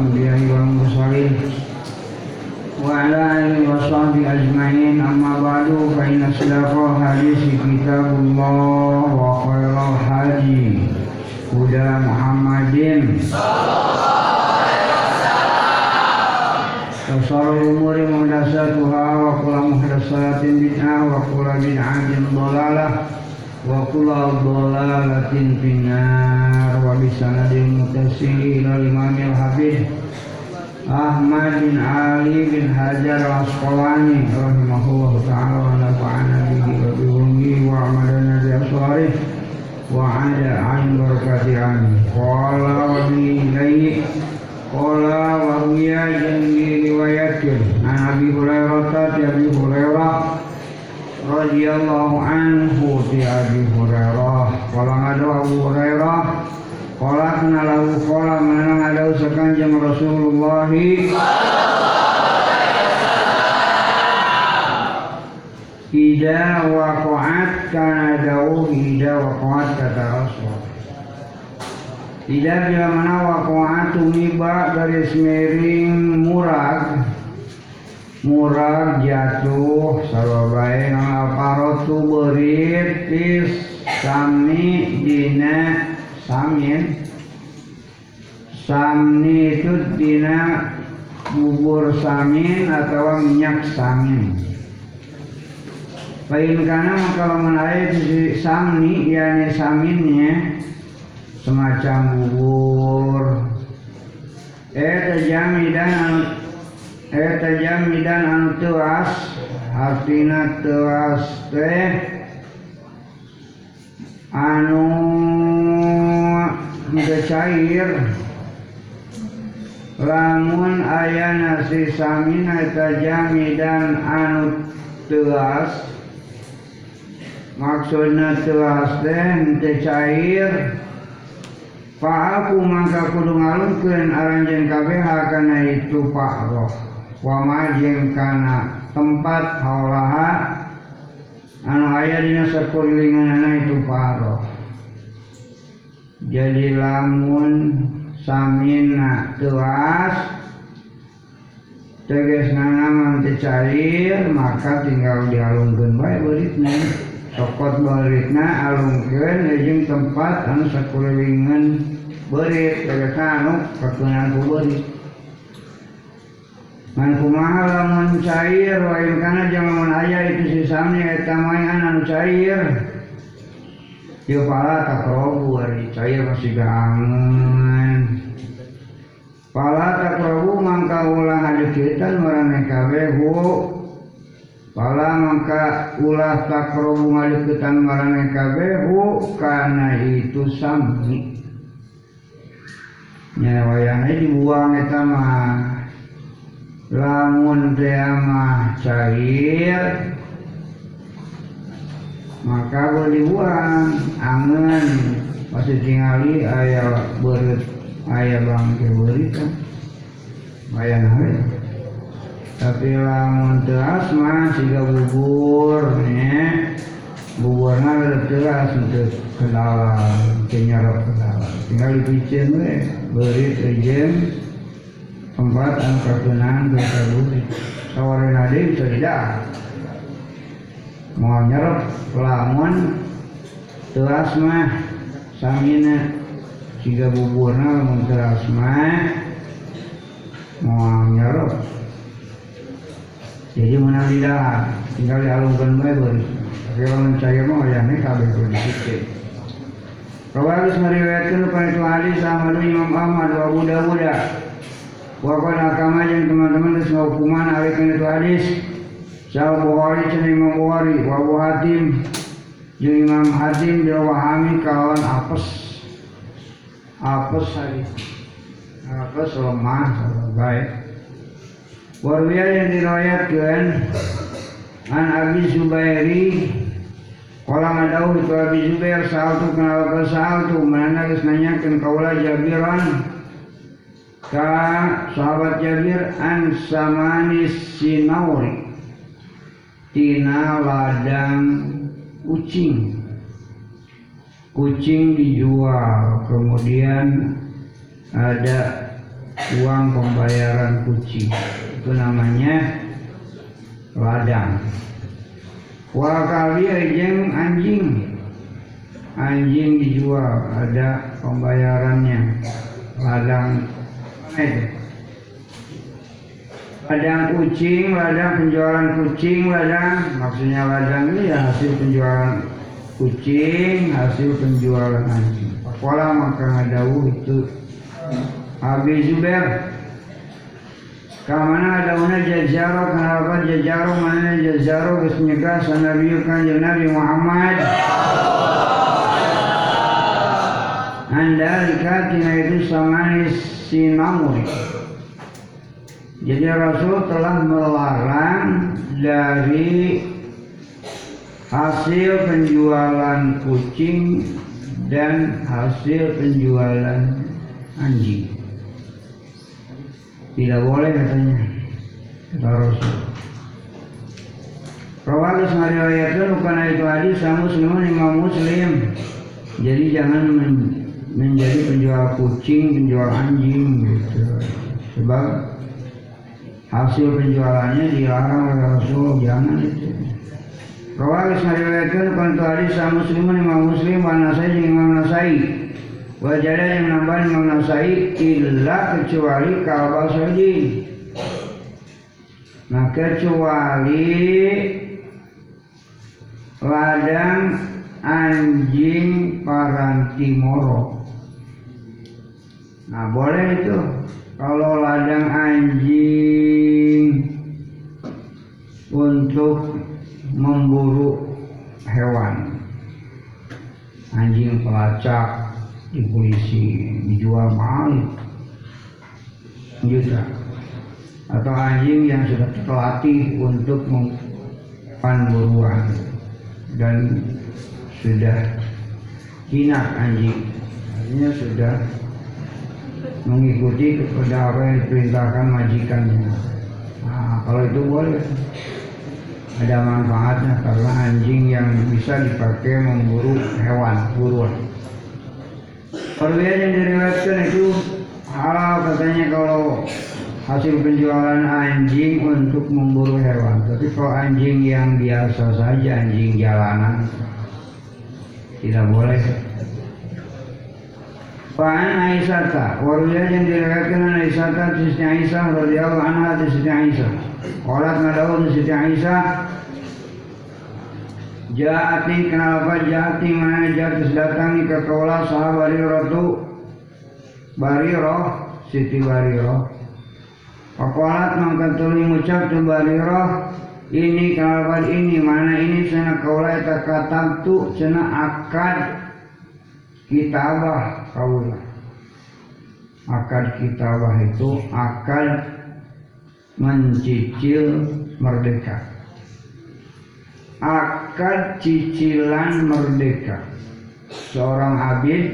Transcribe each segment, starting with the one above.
anbiya wal mursalin Wa ala alihi wa sahbihi ajma'in Amma ba'du fa inna sadaqah hadisi kitabullah Wa khairal haji Huda Muhammadin Tasarul umuri muhdasatuha Wa kula muhdasatin bid'ah Wa kula bid'atin dolalah wa kula dhalalatin finnar wa bisanadil mutasil ila imamil habib Ahmad bin Ali bin Hajar al-Asqalani rahimahullah ta'ala wa nafa'ana bihi wa biwungi wa amadana bi aswarih wa ada ain barakati amin qala wa bi ilaihi qala wa huya jangi riwayatkan. An Abi Hurairah Abi Hurairah radhiyallahu anhu di Abi Hurairah. Kala ngadu Abu Hurairah Kala kena lahu kala menang ada sekanjeng Rasulullah? Ida waqa'at kana dawuh Ida waqa'at kata Rasul. Ida bila mana waqa'at tumiba garis miring murad murad jatuh sababai alfarotu beritis sami dina samin samni itu dina bubur samin atau minyak samin Lain karena kalau menarik di samni yakni saminnya semacam bubur. Eh terjami dan eta jamidan anu tuas artina tuas teh. Anu teu cair. Lamun aya nasi samina eta jamidan anu tuas. Maksudna tuas teh teu cair. Pak aku mangka kudu ngalungkeun aranjeun kabeh kana itu Pak roh wamajeng kana tempat haulaha anu aya dina sakurlinganana itu paroh jadi lamun samina telas teges nana manti cair maka tinggal dialungkan bae beritna. Sokot beritna alungkan jeung tempat anu sakulilingan berit teges anu kakunan ku berit. Man kumaha lamun cair wa in kana jangan aya itu sisane eta mayan anu cair. Ieu pala takrobu ari cair masih gaangan. Pala takrobu mangka ulah hadeukeutan marane kabeh hu. Pala mangka ulah takrobu ngadeukeutan marane kabeh hu kana itu sami. Nyawayana dibuang eta mah lamun mah cair maka boleh dibuang angen masih tingali ayah berit ayah bangke berit kan. Bayan hari tapi lamun teras mah siga bubur nya buburna teras untuk kenalan kenyarap kenalan. Tinggal dipicin we berit ejen tempat anu kagunaan dosa budi sawari nadi bisa tidak mau nyerep lamun teras mah samina jika buburna lamun teras mah mau nyerep jadi mana tidak tinggal dialungkan bae beuris tapi lamun cair mah ayahnya kabeh kudu dipikir Rawalis meriwayatkan pada itu hadis sama Imam Ahmad wa Abu Dawud Wakil agama yang teman-teman itu hukuman alikan itu hadis. Sahih Bukhari dan Imam Bukhari wa Abu Hatim. Jeung Imam Hatim dia wahami kawan apes. Apes hari apes lemah baik. Warwiya yang diriwayatkan an Abi Zubairi Kala ngadau itu Abi Zubair saal tu kenal ke saal tu mana geus nanyakeun kaula Jabiran ka sahabat Jabir an samani sinauri. Tina ladang kucing. Kucing dijual. Kemudian ada uang pembayaran kucing. Itu namanya ladang. Wakali jeng anjing. Anjing dijual. Ada pembayarannya. Ladang Ladang kucing Ladang penjualan kucing Ladang Maksudnya ladang ini ya hasil penjualan kucing Hasil penjualan anjing. Pola maka ngadawu itu Abi Zubair Kamana ada mana jajaro kenapa jajaro? Mana jajaro? Geus nyegah sanabiu kanjeng Muhammad. Andalika tina itu sinamuri Jadi Rasul telah melarang dari hasil penjualan kucing dan hasil penjualan anjing. Tidak boleh katanya kata Rasul. Rawalus ngariwayatkan bukan itu hadis muslimun imam muslim. Jadi jangan men menjadi penjual kucing penjual anjing gitu sebab hasil penjualannya dilarang oleh Rasul jangan itu Rawalus ngariwayatkan bukan itu hadis sama muslimun imam muslim wa nasai imam nasai Wajada yang nambah Imam Nasai illa kecuali kalbal sojin. Nah kecuali ladang anjing parantimoro. Nah boleh itu. Kalau ladang anjing untuk memburu hewan. Anjing pelacak di polisi dijual mahal. Juta. Atau anjing yang sudah terlatih untuk buruan dan sudah jinak anjing. Artinya sudah mengikuti kepada apa yang diperintahkan majikannya nah, kalau itu boleh ada manfaatnya karena anjing yang bisa dipakai memburu hewan buruan Perlihat yang diriwayatkan itu halal katanya kalau hasil penjualan anjing untuk memburu hewan. Tapi kalau anjing yang biasa saja, anjing jalanan, tidak boleh. Fa'an Aisyah Warulia yang diriwayatkan Aisyah Sisi Aisyah radhiyallahu anha Sisi Aisyah. Qalat ngadawun Sisi Aisyah. Jati kenapa jati mana jati datang ke kaula sahabat Bariro Bariro Siti Bariro Pakolat mangkat tuli ngucap tu Bariro ini kenapa ini mana ini? Sana kaula eta katamtu sana akad kitabah kaula akad kitabah itu akad mencicil merdeka. Akad cicilan merdeka. Seorang abid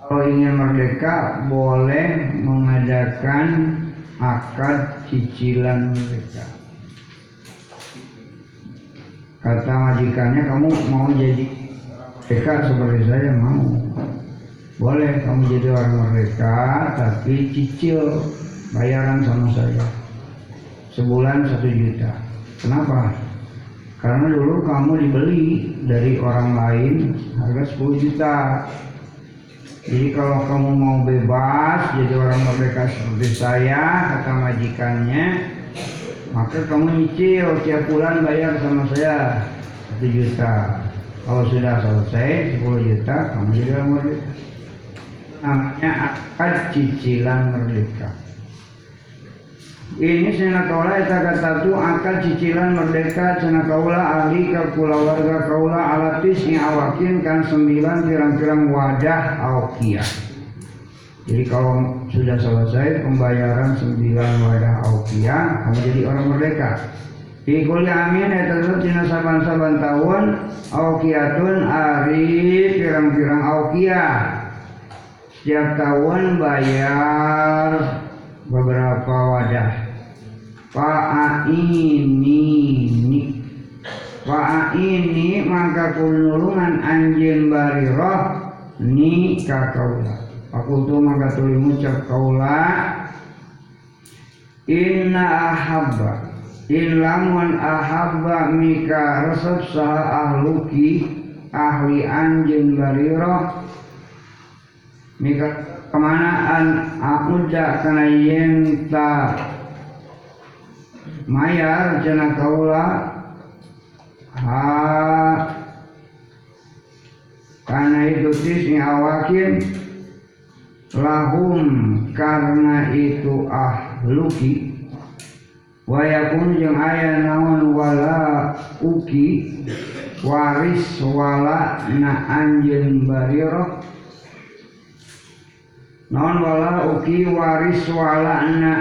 kalau ingin merdeka boleh mengadakan akad cicilan merdeka. Kata majikannya kamu mau jadi merdeka seperti saya mau boleh kamu jadi orang merdeka tapi cicil bayaran sama saya sebulan satu juta Kenapa? Karena dulu kamu dibeli dari orang lain harga 10 juta. Jadi kalau kamu mau bebas jadi orang merdeka seperti saya, kata majikannya, maka kamu nyicil tiap bulan bayar sama saya 1 juta. Kalau sudah selesai 10 juta, kamu orang merdeka. Namanya akad cicilan merdeka. ini cenah kaula eta kata tu akan cicilan merdeka cenah kaula ahli ka warga kaula alatis yang awakin kan sembilan pirang-pirang wadah aukia. Jadi kalau sudah selesai pembayaran sembilan wadah aukia, kamu jadi orang merdeka. Di kuliah amin eta tetep saban-saban tahun aukiatun ari pirang-pirang aukia. Setiap tahun bayar beberapa wadah. Ini Fa'a ini maka kunulungan anjing bariroh ni kakaula Aku tu maka tuli ngucap kaula. Inna ahabba Ilamun ahabba mika resep saha ahluki Ahli anjing bariroh Mika ke mana an akuja kana yenta mayar jana kaula ha karena itu tisni awakin lahum karena itu ahluki wayakun yang ayah naon wala uki waris wala na anjen bariro. Naon wala uki waris wala na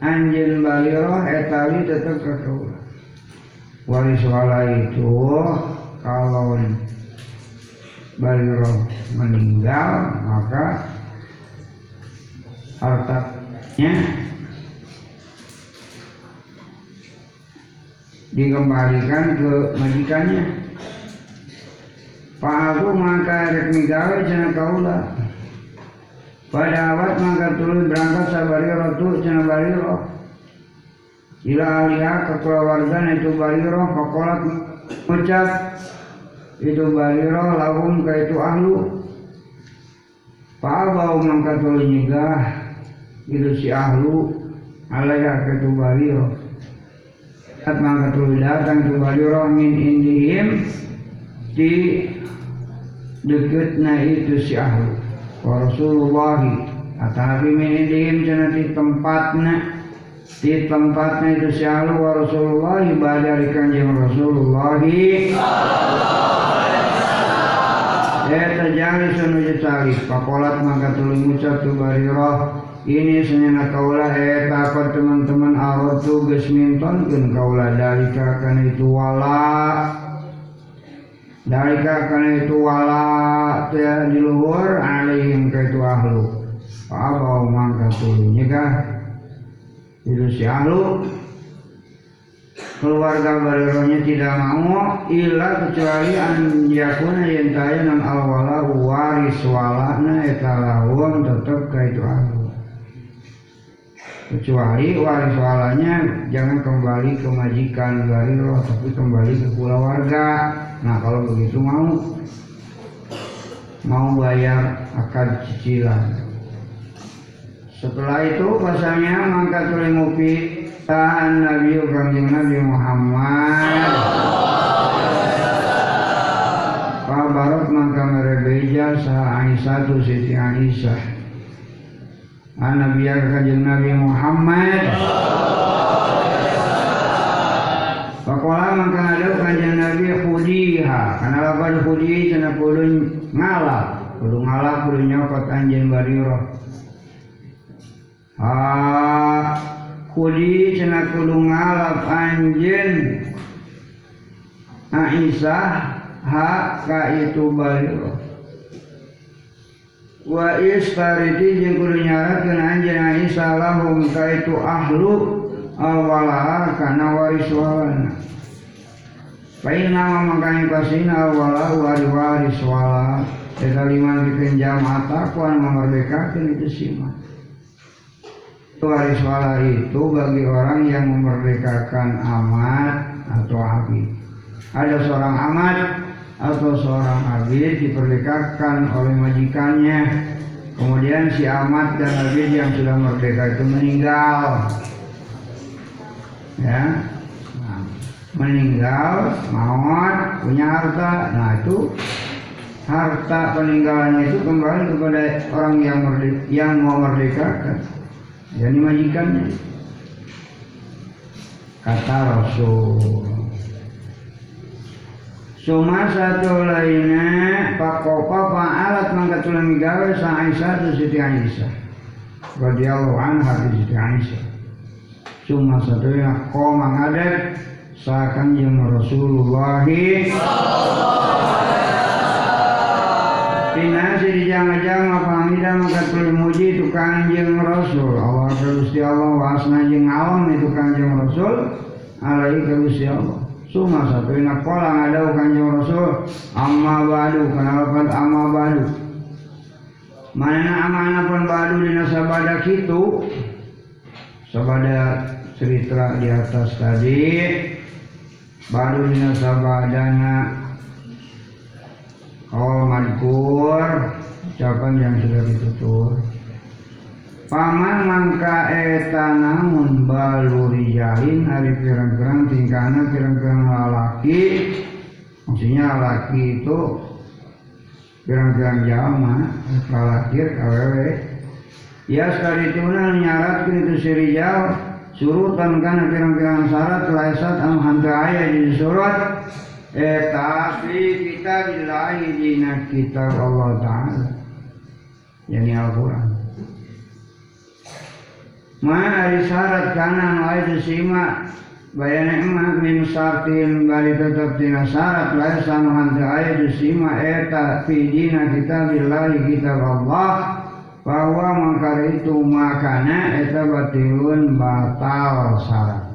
anjen baliro etali tetap ke kaula waris wala itu kalau baliro meninggal maka hartanya dikembalikan ke majikannya Pak Agung maka rek migawe jangan kaulah pada awal maka turun berangkat sabariro tu cina bariro. Ila alia ke keluarga itu bariro pakolat ucap itu bariro lagum ke itu ahlu. Pabau mangka turun nyegah itu si ahlu alaya ke itu bariro. Saat mangka turun datang itu bariro min indihim di dekatnya itu si ahlu. Wa Rasulullah atapi minidihim cina di tempatnya di tempatnya itu selalu wa Rasulullah ibadah kanjeng Rasulullah. Ya terjadi senuju cari Pakolat maka tuling ucap tu barirah Ini senyana kaulah takut teman-teman? Arot tu gesminton Kan kaulah. Dari kakak itu wala. Dalika karena itu wala ya di luhur alaihim ke itu ahlu. Apa mangka tulunya kah? Itu si ahlu. Keluarga barironya tidak mau ilah kecuali an yakuna yang taya nan alwala waris walana etalawun tetap ke itu ahlu kecuali waris walanya jangan kembali ke majikan bariro tapi kembali ke keluarga Nah kalau begitu mau mau bayar akad cicilan. Setelah itu pasalnya mangkat oleh ngopi tahan Nabi Kanjeng Nabi Muhammad. Pak Barok mangka merebeja sah Aisyah tu Siti Aisyah. Nabi Kanjeng Nabi Muhammad. Pakola mangka ada kanjeng Nabi khudiha karena lapan khudi cina pulun ngalap. Pulun ngalap pulun nyokot anjen bariro ha khudi cina pulun ngalap anjen Aisyah ha ka itu bariro wa istariti jeung kudu nyaratkeun anjeun Aisyah lahum ka itu ahlu awala kana waris walana Pain nama makanya pasina awala wari waris wala Eta lima dipinjam mata kuan memerdekakan itu sima Waris wala itu bagi orang yang memerdekakan amat atau abid Ada seorang amat atau seorang abid diperdekakan oleh majikannya. Kemudian si amat dan abid yang sudah merdeka itu meninggal. Ya. Nah, meninggal maut punya harta. Nah itu harta peninggalannya itu kembali kepada orang yang merdeka, yang mau merdekakan. Jadi majikannya. Kata Rasul Suma satu lainnya Pakopa fa'alat mangkatulan gawe sa Aisyah tu Siti Aisyah? Radhiyallahu anha di Siti Aisyah. Suma satu lainnya koma ngadet sa kanjeng Rasulullah. Pinasi di jama-jama pamida tuluy muji itu kanjeng Rasul. Allah Gusti Allah wasna jeung alam itu kanjeng Rasul. Alaihi Gusti Allah Suma satu ina kola ngadau kanjeng Rasul. Amma badu kenapa amma badu? Mana amana pun badu dina sabada kitu sabada cerita di atas tadi. Badu dina sabadana Oh madkur ucapan yang sudah ditutur Paman mangka eta namun baluri jalin hari pirang-pirang tingkana pirang-pirang lalaki. Maksudnya laki itu pirang-pirang jama lalaki awewe ya sekali tuna nyarat itu si rijal surutan kana pirang-pirang syarat laisat am hanta ayat di surat. Eh tapi kita bilahi dina kitab Allah Ta'ala. Yani Al-Quran Ma ari syarat kanan wa itu sima. Bayana emak min syartin bali tetap tina syarat. Lai sanuhan ayat sima Eta fi dina kita bilahi kitab Allah. Bahwa mangkar itu makana eta batilun batal syarat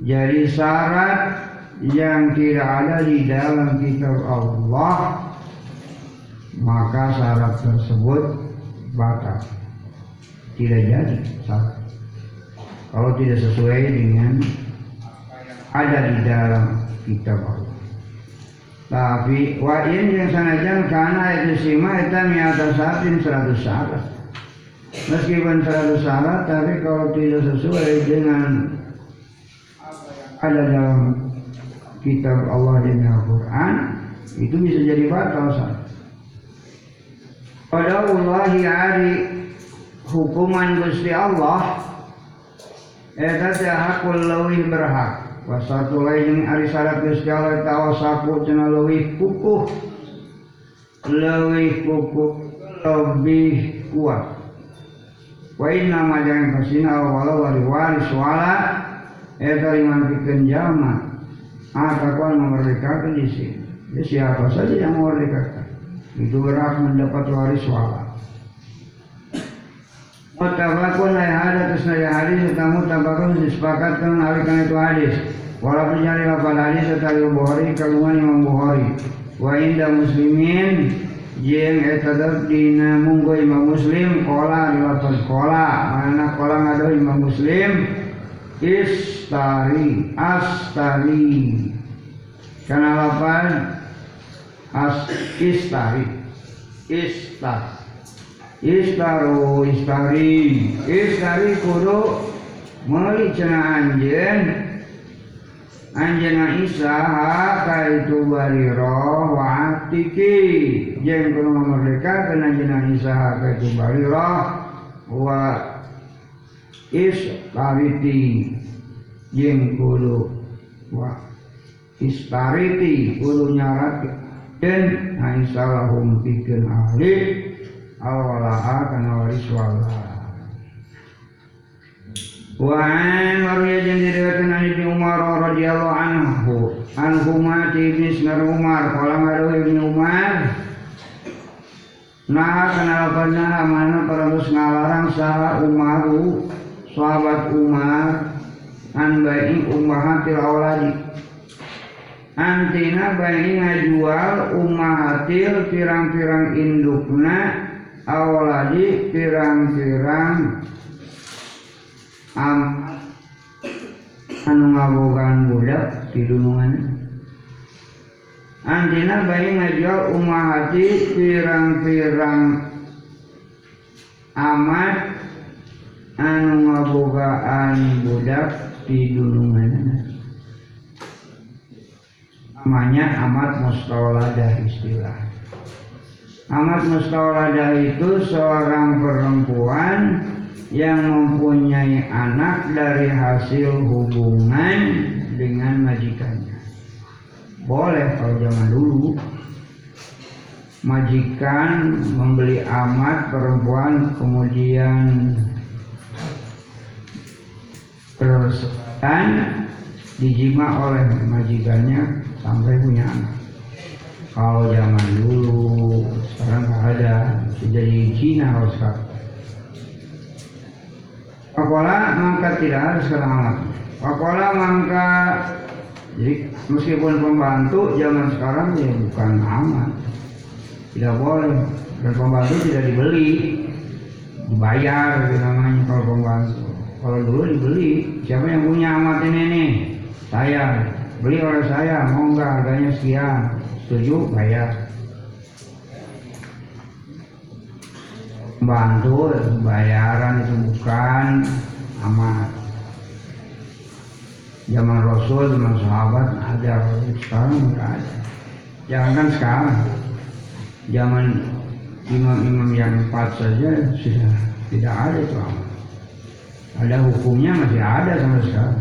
jadi syarat yang tidak ada di dalam kitab Allah maka syarat tersebut batal tidak jadi syarat kalau tidak sesuai dengan ada di dalam kitab Allah. Tapi wa in yang sanajan karena itu sima itu miata syatin seratus syarat. Meskipun seratus syarat tapi kalau tidak sesuai dengan ada dalam kitab Allah dan Al-Quran itu bisa jadi batal sah. Pada Allah hari hukuman Gusti Allah eta teh hakul leuwih berhak. Wasatu lain ari syarat Gusti Allah tawa sapu cenah leuwih kukuh. Leuwih kukuh lebih kuat. Wa inna ma jangan kasina wala wali waris wala eta liman pikeun jalma Atakuan memerdekakan di sini. Ya, siapa saja yang memerdekakan. Itu berhak mendapat waris wala. Mutabakun ayah ada atas naya hadis serta mutabakun disepakatkan alikan itu hadis. Walaupun nyari lafal hadis serta Bukhari kalungan Imam Bukhari. Wa inda muslimin jeng etadab dina munggo Imam Muslim kola riwayat kola. Mana kola ngado Imam Muslim? Istari astari. Karena lapan as istari. Istar istaru istari istari kudu meuli cenah anjeun anjeunna isaha kaitu bariro wa atiki jeung kudu merdeka kana anjeunna isaha kaitu bariro wa istariti jeung kudu wa istariti kudu nyarat. Dan aisalahum pikeun ahli awalaha kana waris wala wa an warya jeung diriwayatkeun an Umar radhiyallahu anhu anhu ma ti Ibnu Umar qala ngadu Ibnu Umar. Nah kenapa mana perus ngalarang saha Umaru sahabat Umar an bayi ummahatil awladi antina bayi ngajual ummahatil pirang-pirang indukna awladi pirang-pirang am anu ngabogan budak di dunungan. Antina bayi ngajual ummahati pirang-pirang amat anu ngabogaan budak di dunungan. Namanya amat mustawladah istilah amat mustawladah itu seorang perempuan yang mempunyai anak dari hasil hubungan dengan majikannya. Boleh kalau zaman dulu majikan membeli amat perempuan kemudian dan dijima oleh majikannya sampai punya anak. Kalau zaman dulu, sekarang nggak ada, jadi Cina harus sekarang. Pakola mangka tidak harus sekarang amat. Pakola mangka jadi meskipun pembantu zaman sekarang ya bukan amat. Tidak boleh dan pembantu tidak dibeli, dibayar gitu namanya kalau pembantu. Kalau dulu dibeli, siapa yang punya amat ini nih? Saya beli oleh saya, mau enggak harganya sekian, setuju bayar. bantu bayaran itu bukan amat zaman Rasul zaman sahabat ada. Sekarang enggak ada. Jangan sekarang. Zaman imam-imam yang empat saja sudah tidak ada itu amat ada hukumnya masih ada sampai sekarang.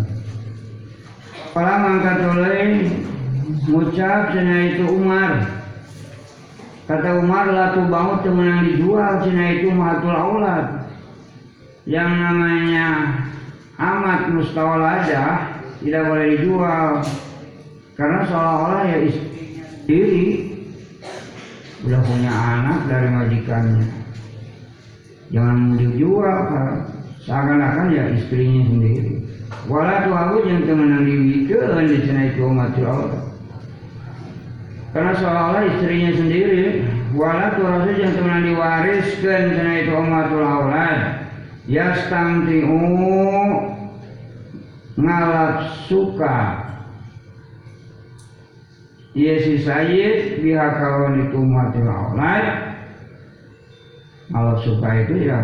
Kalau mangkat oleh ngucap itu Umar Kata Umar, latu teman yang dijual, cina itu mahatul aulad. Yang namanya amat mustawaladah tidak boleh dijual. Karena seolah-olah ya sendiri udah punya anak dari majikannya. Jangan dijual, seakan-akan ya istrinya sendiri. Walau aku yang teman yang di cina itu mahatul aulad karena seolah-olah istrinya sendiri wala rasul yang teman diwariskan karena itu umatul aulad yastamti'u ngalap suka. Iya si Sayyid pihak kawan itu umatul aulad ngalap suka itu ya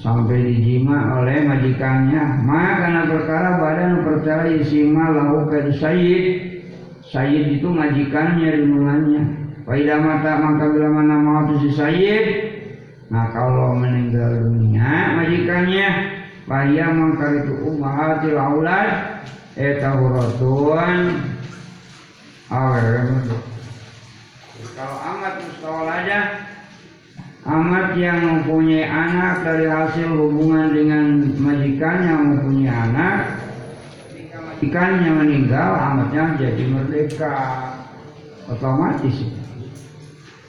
sampai dijima oleh majikannya. Maka karena perkara badan percaya isima lahu ke Sayyid Sayyid itu majikannya lindungannya. Faidah mata maka bila mana mau si Sayyid, nah kalau meninggal dunia majikannya, Faya maka itu ummahatil aulad, etahuratun, awal Kalau amat mustahil aja, amat yang mempunyai anak dari hasil hubungan dengan majikannya mempunyai anak, ikannya meninggal amatnya jadi merdeka. Otomatis.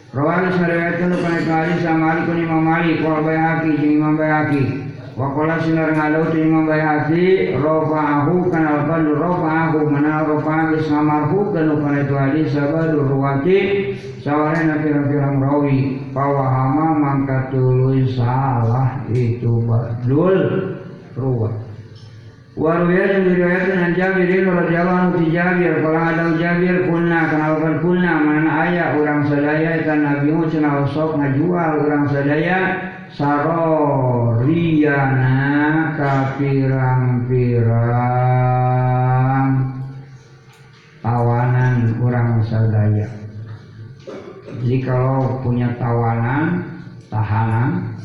Rawan lupa itu hadis sama Ali kun Imam Ali Kau bayaki jeung Imam bayaki Wakola sinar ngalau tu Imam bayaki Rofa'ahu kan albadu Rofa'ahu mana Rofa'ahu samarhu kan lupa itu hadis sabadu ruwati Sawarena pirang-pirang rawi Pawahama mangka tuluy salah itu badul Waruya yang diriwayatkan dengan Jabir radhiyallahu anhu di Jabir kalau ada Jabir kunna kenalkan kunna mana ayah orang sadaya itu Nabi mu cenah sok ngajual orang sadaya saroriana kapirang-pirang tawanan orang sadaya. Jadi kalau punya tawanan, tahanan,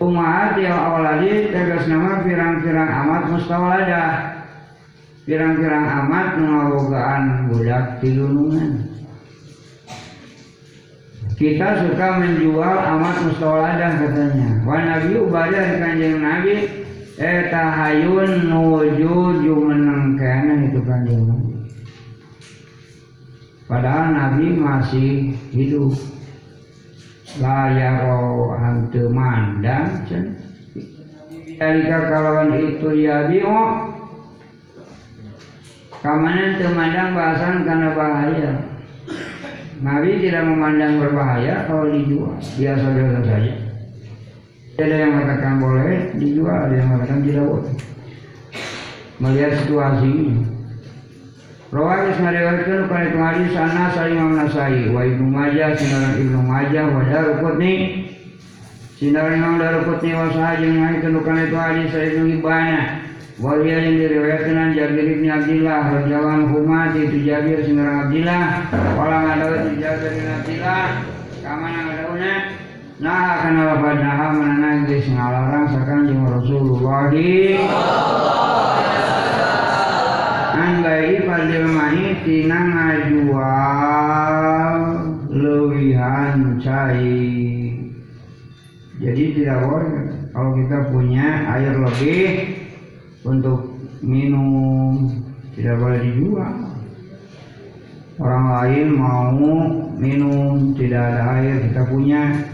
Umat yang awaladi tegas nama pirang-pirang amat mustawaladah pirang-pirang amat mengawogaan budak tilunungan kita suka menjual amat mustawaladah katanya. Wa nabi ubadah kanjeng nabi eta hayun nuju jumeneng kena itu kanjeng nabi. Padahal nabi masih hidup layaro hantu mandang cen. Dalika kalawan itu ya bio Kamanan temandang bahasan karena bahaya. Nabi tidak memandang berbahaya kalau dijual. Biasa-biasa saja. Ada yang mengatakan boleh dijual Ada yang mengatakan tidak boleh. Melihat situasi ini Meriwayatkan pada itu hadis sana saya Imam Nasai wa Ibnu Majah sinaran Ibnu Majah wa Daruqutni sinaran Imam Daruqutni wa sahajeng ngahikeun kana itu hadis saya Ibnu Hibana wa dia yang diriwayatkan an Jabir bin Abdullah radhiyallahu anhu itu Jabir sinaran Abdullah wala ngadawa Jabir bin Abdullah kamana ngadauna Nah kana wafadaha manana geus ngalarang sakanjeng Rasulullah. An tina ngajual lewihan cai. Jadi tidak boleh kalau kita punya air lebih untuk minum tidak boleh dijual. Orang lain mau minum tidak ada air kita punya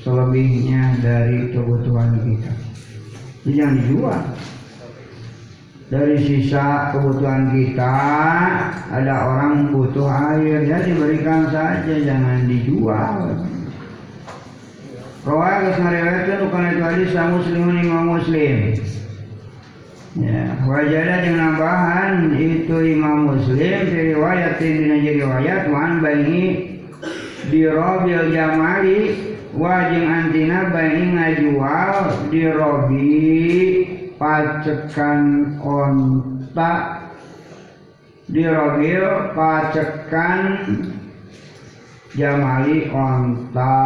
selebihnya dari kebutuhan kita. Jadi jangan dijual. Dari sisa kebutuhan kita ada orang butuh air ya diberikan saja jangan dijual. Rawah geus ngariwayatkeun kana itu hadis sa muslimun imam muslim. Ya, wajada jeung nambahan itu imam muslim di riwayat dina riwayat wan bani di robil jamali wajing antina bani ngajual di robi pacekan onta di robil pacekan jamali onta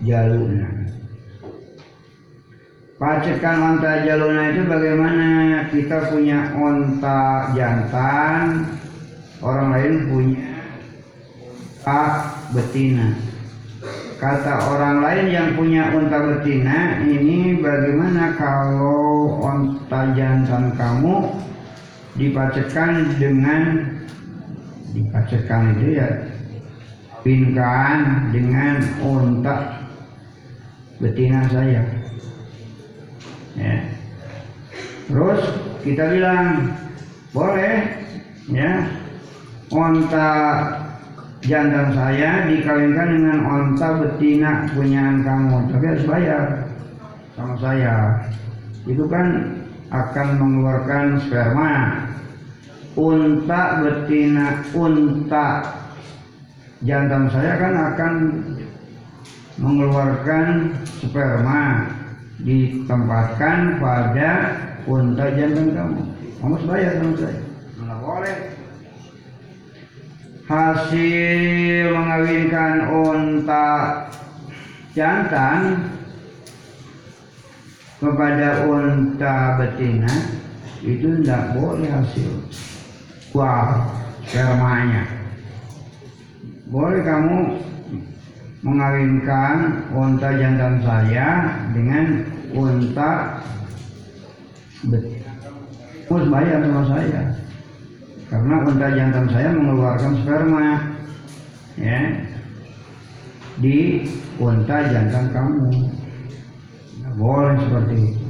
jaluna. Pacekan onta jaluna itu bagaimana kita punya onta jantan, orang lain punya onta betina. Kata orang lain yang punya onta betina, ini bagaimana kalau onta jantan kamu dipacekan dengan dipacekan itu ya pinkan dengan onta betina saya. Ya. Terus kita bilang boleh ya onta jantan saya dikawinkan dengan onta betina punyaan kamu, tapi harus bayar sama saya. Itu kan akan mengeluarkan sperma. Unta betina, unta jantan saya kan akan mengeluarkan sperma ditempatkan pada unta jantan kamu. Kamu harus bayar sama saya. Mana boleh. Hasil mengawinkan unta jantan kepada unta betina itu tidak boleh hasil. Wow, spermanya. Boleh kamu mengawinkan unta jantan saya dengan unta betina. Harus bayar sama saya. Karena unta jantan saya mengeluarkan sperma. Ya. Di unta jantan kamu. Nggak boleh seperti itu.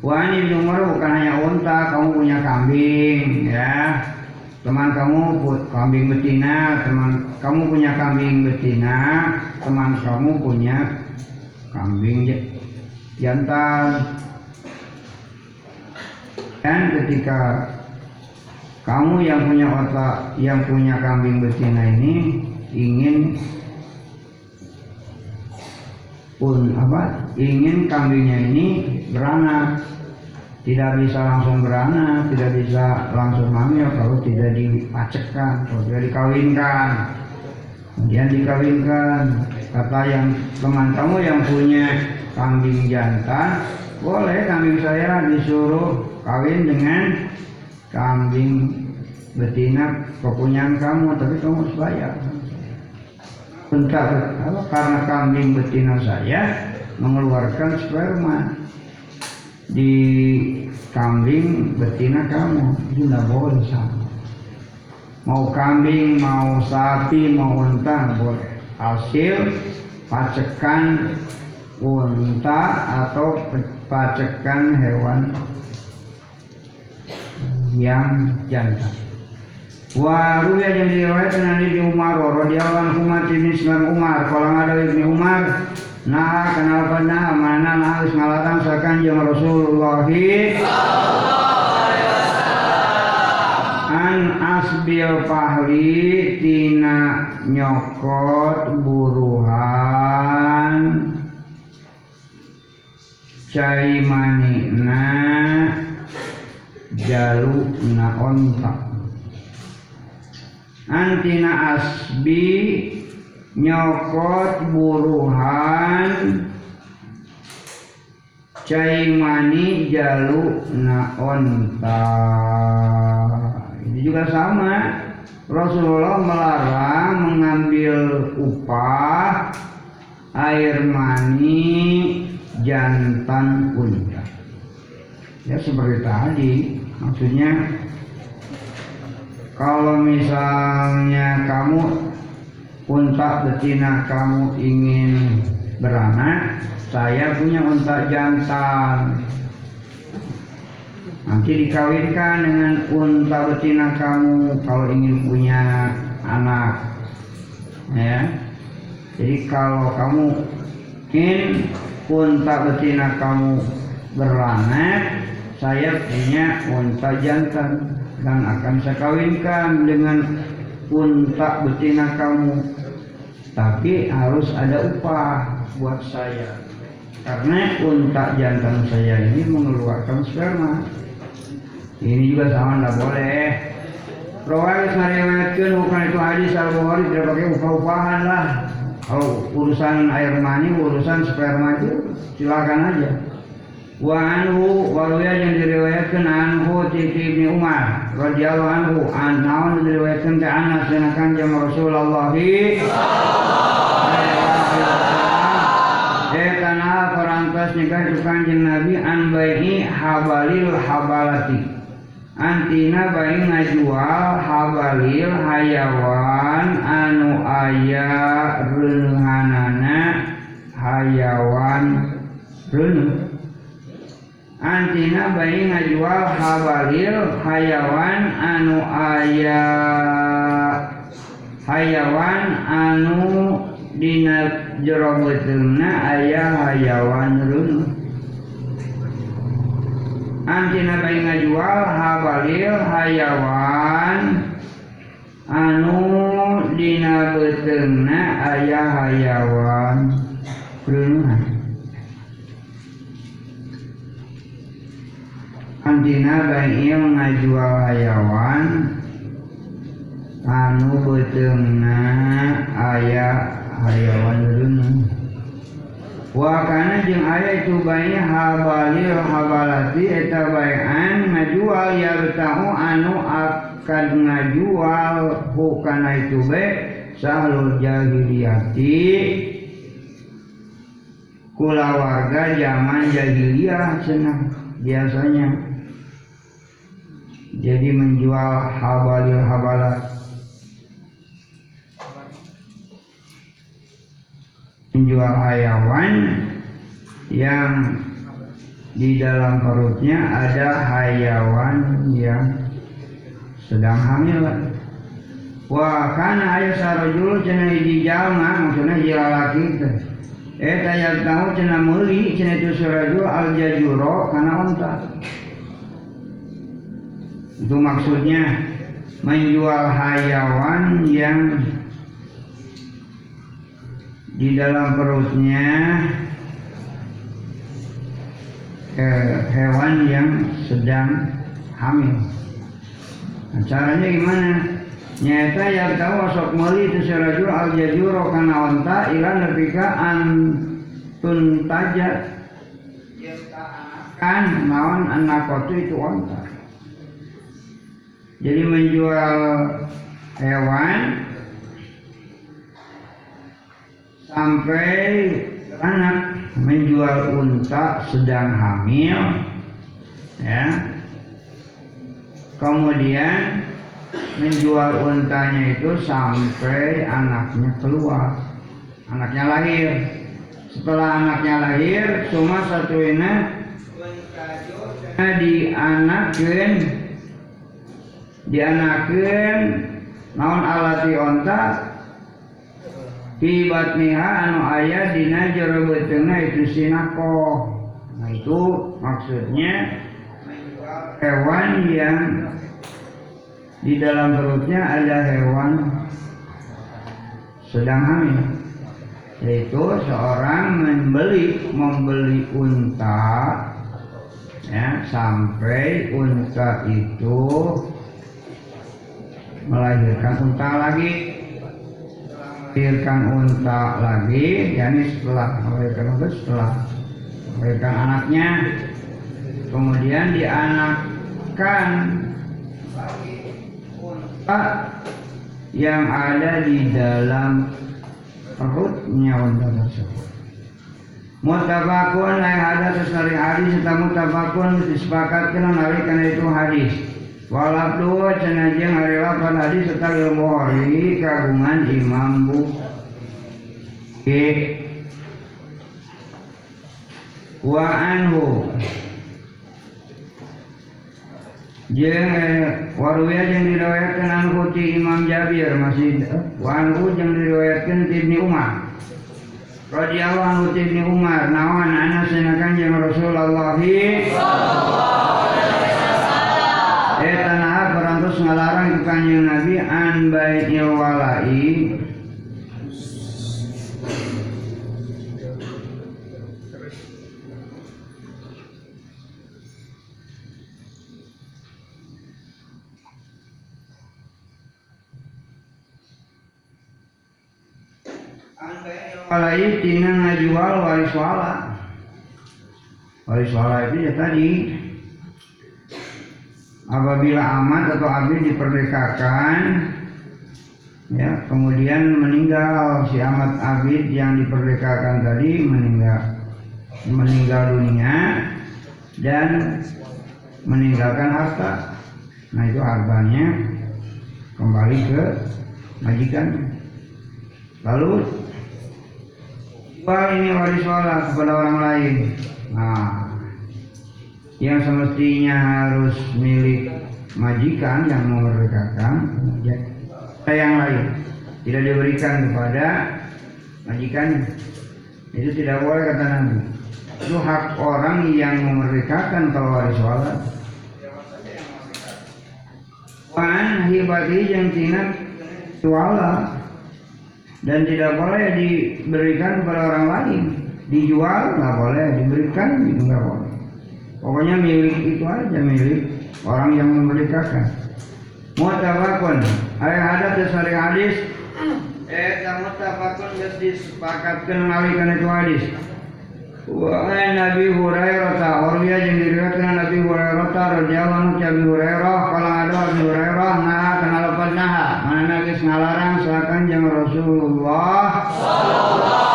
Wah ini bukan hanya unta, kamu punya kambing, ya teman kamu kambing betina, teman kamu punya kambing betina, teman kamu punya kambing jantan. Dan ketika kamu yang punya otak, yang punya kambing betina ini ingin pun apa? Ingin kambingnya ini beranak, tidak bisa langsung beranak, tidak bisa langsung hamil kalau tidak dipacekkan, kalau tidak dikawinkan. Kemudian dikawinkan. Kata yang teman kamu yang punya kambing jantan, boleh kambing saya disuruh kawin dengan kambing betina kepunyaan kamu, tapi kamu harus bayar. Bentar, karena kambing betina saya mengeluarkan sperma di kambing betina kamu. Itu tidak boleh sama mau kambing mau sapi mau unta boleh. Hasil pacekan unta atau pacekan hewan yang jantan Wa ruya yang diriwayatkan dari di Umar radhiyallahu anhu bin Islam Umar. Kalau ada Ibnu Umar nah kenapa nah mana nah harus ngalarang sakan yang Rasulullah. An asbil pahli tina nyokot buruhan. Cai manina jalu na ontak antina asbi nyokot buruhan cai mani jalu na onta ini juga sama. Rasulullah melarang mengambil upah air mani jantan unta. Ya seperti tadi. Maksudnya kalau misalnya kamu unta betina kamu ingin beranak, saya punya unta jantan. Nanti dikawinkan dengan unta betina kamu kalau ingin punya anak. Ya. Jadi kalau kamu ingin unta betina kamu beranak, saya punya unta jantan dan akan saya kawinkan dengan unta betina kamu. Tapi harus ada upah buat saya. Karena unta jantan saya ini mengeluarkan sperma. Ini juga sama tidak boleh. Rawal meriwayatkan bukan itu hadis al Bukhari tidak pakai upah-upahan lah. Kalau urusan air mani urusan sperma itu silakan aja wa anhu waruya yang diriwayatkan anhu titi ibni Umar radhiyallahu anhu an naon diriwayatkan ke Anas dan kanjeng Rasulullah. Etana perantas nikah itu kanjeng Nabi an bayi habalil habalati. Antina bayi ngajual habalil hayawan anu aya renhanana hayawan renuh Antina bayi ngajual habalil hayawan anu aya hayawan anu dina jero beutungna aya hayawan runuh. Antina bayi ngajual habalil hayawan anu dina beutungna aya hayawan runuhan. Antina bayi ngajual hayawan anu betulna aya hayawan dunia wa kana jeung aya itu bayi habalil habalati eta bayan ngajual ya tahu anu akan ngajual. Hukana itu be sahlul jahiliyati. Kula warga zaman jahiliyah senang biasanya jadi menjual habalil habalat menjual hayawan yang di dalam perutnya ada hayawan yang sedang hamil. Wah, karena ayah sarojul cina di jalma, maksudnya jila laki itu. Eh, tayak tahu cina meli, cina itu sarojul al jajuro karena onta. Itu maksudnya menjual hayawan yang di dalam perutnya eh, hewan yang sedang hamil. Nah, caranya gimana? Nyata yang tahu asok meli itu serajul al jajuro kana onta ilan nepika antun taja kan naon anak itu onta. Jadi menjual hewan sampai anak menjual unta sedang hamil ya. Kemudian menjual untanya itu sampai anaknya keluar anaknya lahir. Setelah anaknya lahir cuma satu ini dianakin dianakin naon alati onta? Fi batniha anu aya dina jero beuteuna itu sinako nah itu maksudnya hewan yang di dalam perutnya ada hewan sedang hamil yaitu seorang membeli membeli unta ya sampai unta itu melahirkan unta lagi. Melahirkan unta lagi yakni setelah melahirkan unta setelah melahirkan anaknya. Kemudian dianakkan unta yang ada di dalam perutnya unta tersebut. Mutabakun yang ada sesari hadis serta mutabakun disepakatkan karena itu hadis Walabdu cenajeng hari lapan hadis serta ilmu hari kagungan Imam Bukhari Wa anhu. Jeng eh, waruya yang diriwayatkan anhu ti Imam Jabir masih wa anhu yang diriwayatkan ti Ibni Umar. Radhiyallahu anhu ibni Umar nawan anas sanakan jeung Rasulullah Eh ke kanjeng Nabi an baitil walai Walai tina ngajual waris wala. Waris wala itu ya tadi apabila amat atau abdi diperdekakan ya kemudian meninggal. Si amat abid yang diperdekakan tadi meninggal meninggal dunia dan meninggalkan harta. Nah itu hartanya kembali ke majikan. Lalu Wah ini waris wala kepada orang lain. Nah, yang semestinya harus milik majikan yang memerdekakan, ya, yang lain tidak diberikan kepada majikan. Itu tidak boleh kata Nabi. Itu hak orang yang memerdekakan kalau waris wala. Wan hibati yang tina wala dan tidak boleh diberikan kepada orang lain dijual nggak boleh diberikan itu nggak boleh pokoknya milik itu aja milik orang yang memerdekakan. Mutabakun ayat ada tesari hadis? Eh mutabakun geus disepakatkeun ngalikeun itu hadis. Wa Nabi Hurairah ta orlia jeung diriwayatkeun Nabi Hurairah ta radhiyallahu anhu Nabi Hurairah kala ada Nabi Hurairah nah kenal lepas nah mana nagis ngalarang sakan jeung Rasulullah. Sallallahu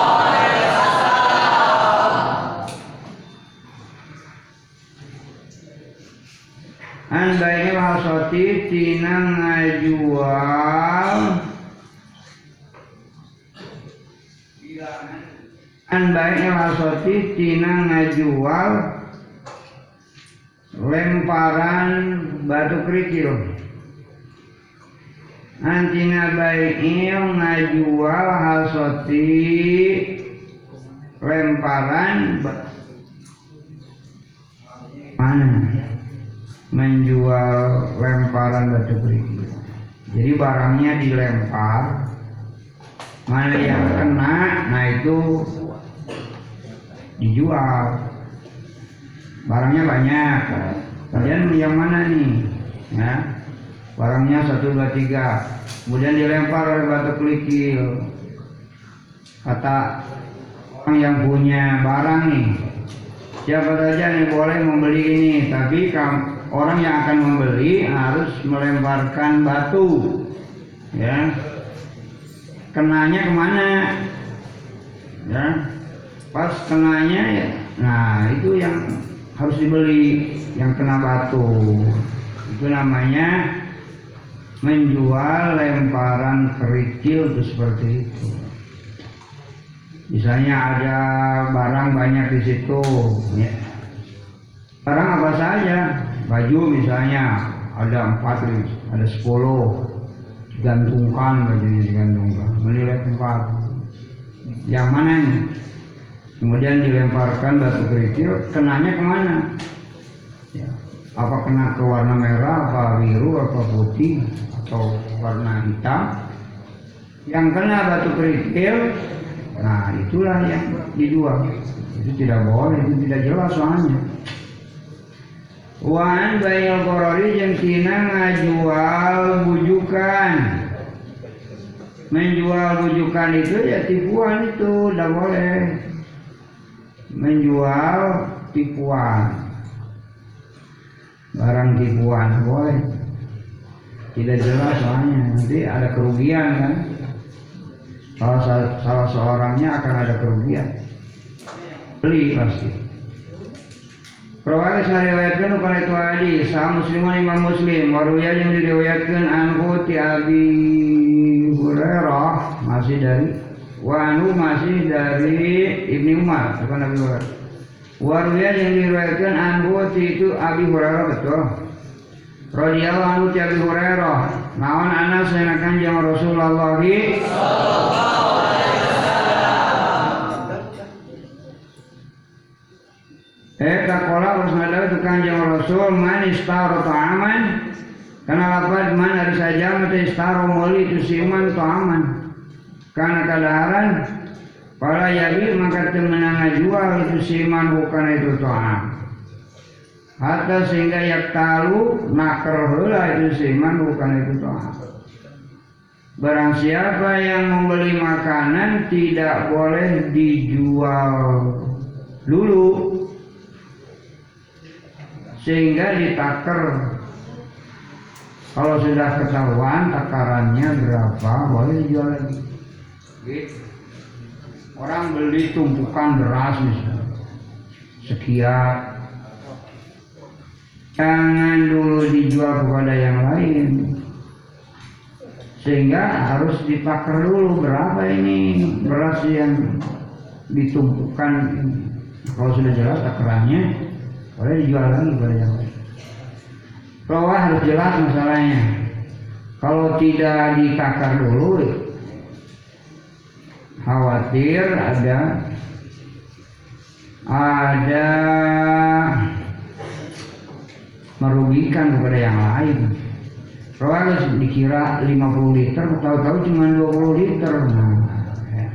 An bayi mahasoti tina ngajual An baiknya wasoti tina ngajual lemparan batu kerikil. Antina baiknya ngajual hasoti lemparan mana menjual lemparan batu kerikil. Jadi barangnya dilempar, mana yang kena, nah itu dijual. Barangnya banyak. Kalian yang mana nih? Ya. Barangnya satu dua tiga. Kemudian dilempar oleh batu kelikil kata orang yang punya barang nih siapa saja nih boleh membeli ini tapi orang yang akan membeli harus melemparkan batu. Ya. Kenanya ke mana? Ya. Pas kenanya ya nah itu yang harus dibeli yang kena batu. Itu namanya menjual lemparan kerikil itu seperti itu. Misalnya ada barang banyak di situ ya. barang apa saja baju misalnya ada empat ada sepuluh gantungkan bajunya digantungkan menilai tempat yang mana nih kemudian dilemparkan batu kerikil kenanya ke mana? Ya. apa kena ke warna merah apa biru apa putih atau warna hitam? Yang kena batu kerikil nah itulah yang dijual. Itu tidak boleh itu tidak jelas soalnya Wan bayil korori yang tina ngajual bujukan menjual rujukan itu ya tipuan itu tidak boleh. Menjual tipuan. Barang tipuan boleh. Tidak jelas soalnya nanti ada kerugian kan. Salah, salah seorangnya akan ada kerugian. Beli pasti Rawali sariwayatkan kepada itu hadis sah musliman imam muslim. Waruya yang diriwayatkan anhu ti abi Hurairah masih dari Wanu masih dari Ibni Umar. Bukan Nabi Hurairah Waruya yang diriwayatkan anhu itu Abi Hurairah betul? Radiyallahu anhu ti Abi Hurairah. Naon anas senakan jang Rasulullah Eh kakola wasnada tukang jang Rasul man istaro ta'aman. Karena lapad man hari saja mata istaro moli itu siman ta'aman. Karena kadaharan para yabi maka temenang jual itu siman bukan itu ta'am. Hatta sehingga yak talu nakar hula itu siman bukan itu ta'am. Barang siapa yang membeli makanan tidak boleh dijual dulu sehingga ditakar kalau sudah ketahuan takarannya berapa boleh dijual lagi. Gitu. orang beli tumpukan beras misalnya. Sekian. Jangan dulu dijual kepada yang lain. Sehingga harus ditakar dulu berapa ini beras yang ditumpukan kalau sudah jelas takarannya boleh dijual lagi pada yang lain. Rawah harus jelas masalahnya. Kalau tidak ditakar dulu khawatir ada ada merugikan kepada yang lain. Rawah dikira 50 liter tahu-tahu cuma 20 liter. Nah, ya.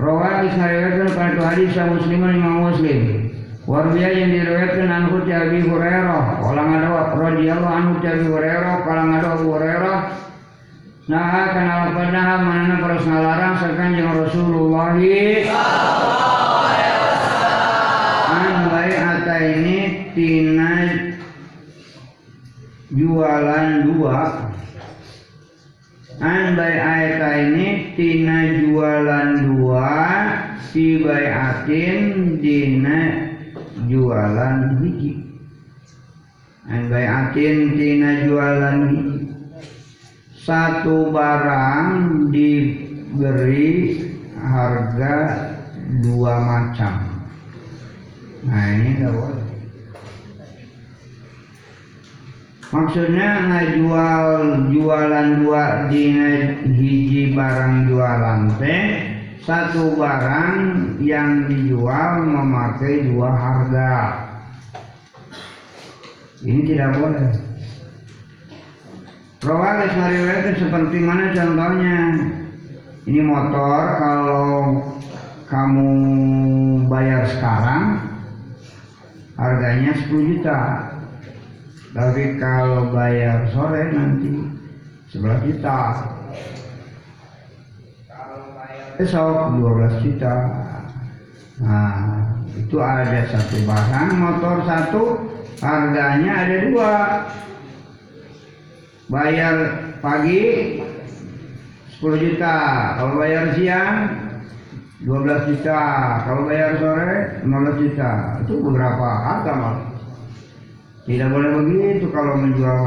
Rawah disariwayatkan pada hadis musliman imam muslim Warbiya yang diriwayatkan anhu Abi Hurairah, kalau ada radhiyallahu anhu Abi Hurairah, kalau ada Abu Hurairah, nah kenal pernah mana para ngalarang sakan jeung Rasulullah an baik ata ini tina jualan dua. An baik ata ini tina jualan dua si bayatin dina jualan biji. An bayatin tina jualan biji. Satu barang diberi harga dua macam. Nah ini enggak boleh. Maksudnya ngajual jualan dua di hiji barang jualan teh satu barang yang dijual memakai dua harga. Ini tidak boleh. Rawal itu seperti mana contohnya? Ini motor kalau kamu bayar sekarang harganya 10 juta. Tapi kalau bayar sore nanti 11 juta besok 12 juta. Nah itu ada satu barang motor satu harganya ada dua. Bayar pagi 10 juta. Kalau bayar siang 12 juta. Kalau bayar sore 15 juta. Itu beberapa harga malah tidak boleh begitu kalau menjual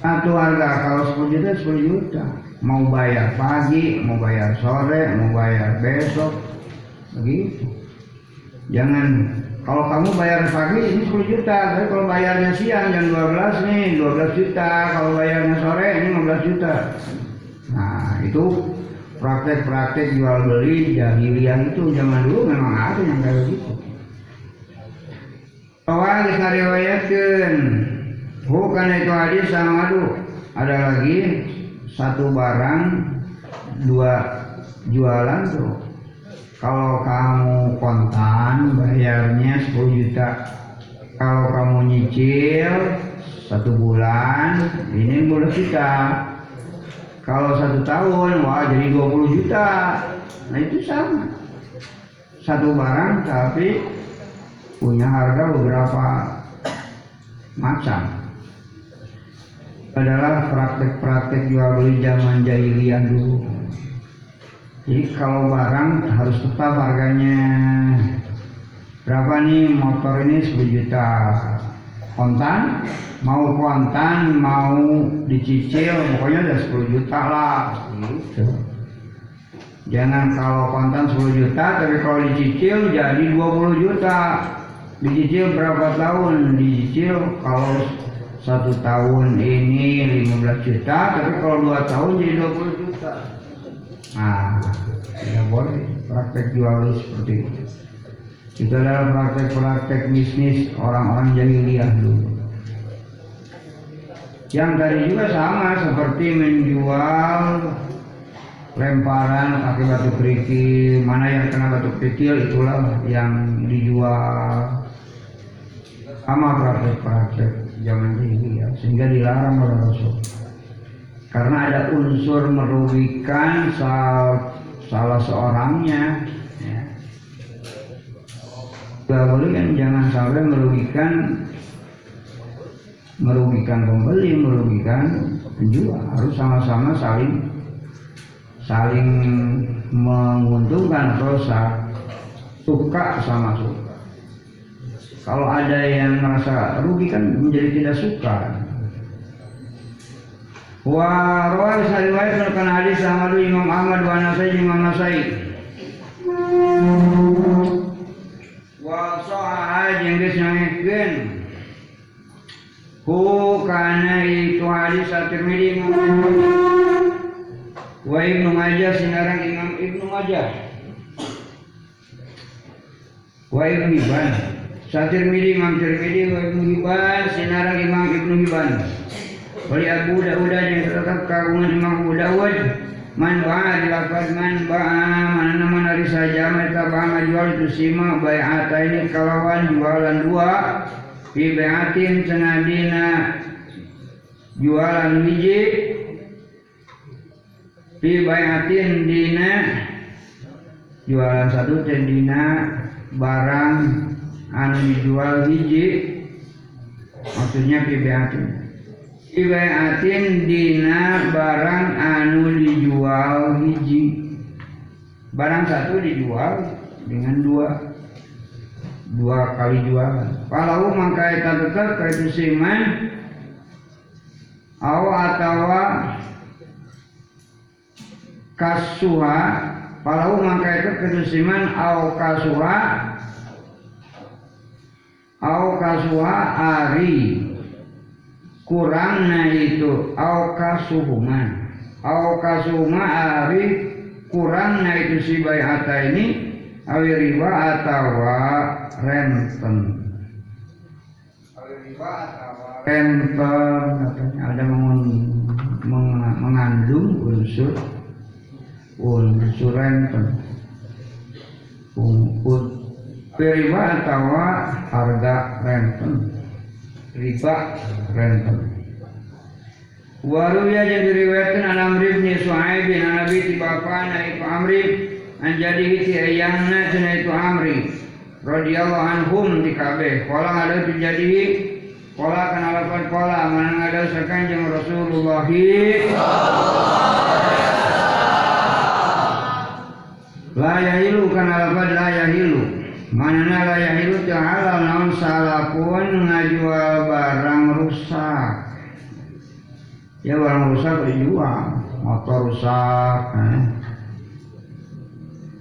satu harga kalau 10 juta 10 juta mau bayar pagi, mau bayar sore, mau bayar besok, begitu. Jangan kalau kamu bayar pagi ini 10 juta, tapi kalau bayarnya siang jam 12 nih 12 juta, kalau bayarnya sore ini 15 juta. Nah itu praktek-praktek jual beli jahiliyah itu zaman dulu memang ada yang kayak gitu. Awal disariwayatkan, bukan itu hadis sama ada lagi satu barang dua jualan tuh. Kalau kamu kontan bayarnya 10 juta. Kalau kamu nyicil satu bulan ini boleh kita. Kalau satu tahun wah jadi 20 juta. Nah itu sama. Satu barang tapi punya harga beberapa macam adalah praktek-praktek jual beli zaman jahiliyah dulu. Jadi kalau barang harus tetap harganya. Berapa nih motor ini? 10 juta. Kontan? Mau kontan mau dicicil pokoknya udah 10 juta lah. Jangan kalau kontan 10 juta tapi kalau dicicil jadi 20 juta. Dicicil berapa tahun? Dicicil kalau satu tahun ini 15 juta tapi kalau dua tahun jadi 20 juta. Nah tidak boleh. Praktek jual seperti itu. Itu adalah praktek-praktek bisnis orang-orang jahiliyah dulu. Yang tadi juga sama seperti menjual lemparan pakai batu kerikil. Mana yang kena batu kerikil itulah yang dijual. Sama praktek-praktek zaman ya sehingga dilarang oleh Rasul karena ada unsur merugikan sal salah seorangnya ya. Boleh kan jangan sampai merugikan merugikan pembeli, merugikan penjual harus sama-sama saling saling menguntungkan atau suka sama suka. Kalau ada yang merasa rugi kan menjadi tidak suka. Wa rawai sariwayat melakukan hadis sama Imam Ahmad wa Nasai Imam Nasai. Wa jeung geus nyangekeun. Hu kana itu hadis at-Tirmidzi wa Ibnu Majah sinarang Imam Ibnu Majah. Wa Ibnu Hibban. Satirmidi Imam Tirmidi wa Ibnu Hibban sinarang Imam Ibnu Hibban. Wali Abu Dawud yang tetap kagungan Imam Abu Dawud. Man ba'a dilafaz man ba'a mana nama nari saja mereka ba'a jual itu sima bai'ata ini kalawan jualan dua. Fi bai'atin senadina jualan biji. Fi bai'atin dina jualan satu dan dina barang anu dijual hiji maksudnya fi bai'atin dina barang anu dijual hiji barang satu dijual dengan dua. Dua kali jualan kalau mangka eta tetep ka itu siman au atawa kasuha. Kalau mangka itu kedusiman au kasuha au kasuha ari. Kurangnya itu au kasuhuman. Au kasuma ari kurangnya itu si bayata ini awi riba atawa renten. Awi riba atawa renten katanya ada mengandung unsur unsur renten. Unsur riba atawa harga renten. Riba renten. Waruya yang diriwayatkan an Amri bin Suhaib bin Nabi tibapana itu Amri anjadi ti ayahna cenah itu Amri radhiyallahu anhum di kabeh kala ada terjadi kala kana lapan kala manang ada sakanjeng Rasulullah. La yahilu kana lapan la manana la yahilu ta'ala naon salapun ngajual barang rusak. Ya barang rusak dijual motor rusak eh.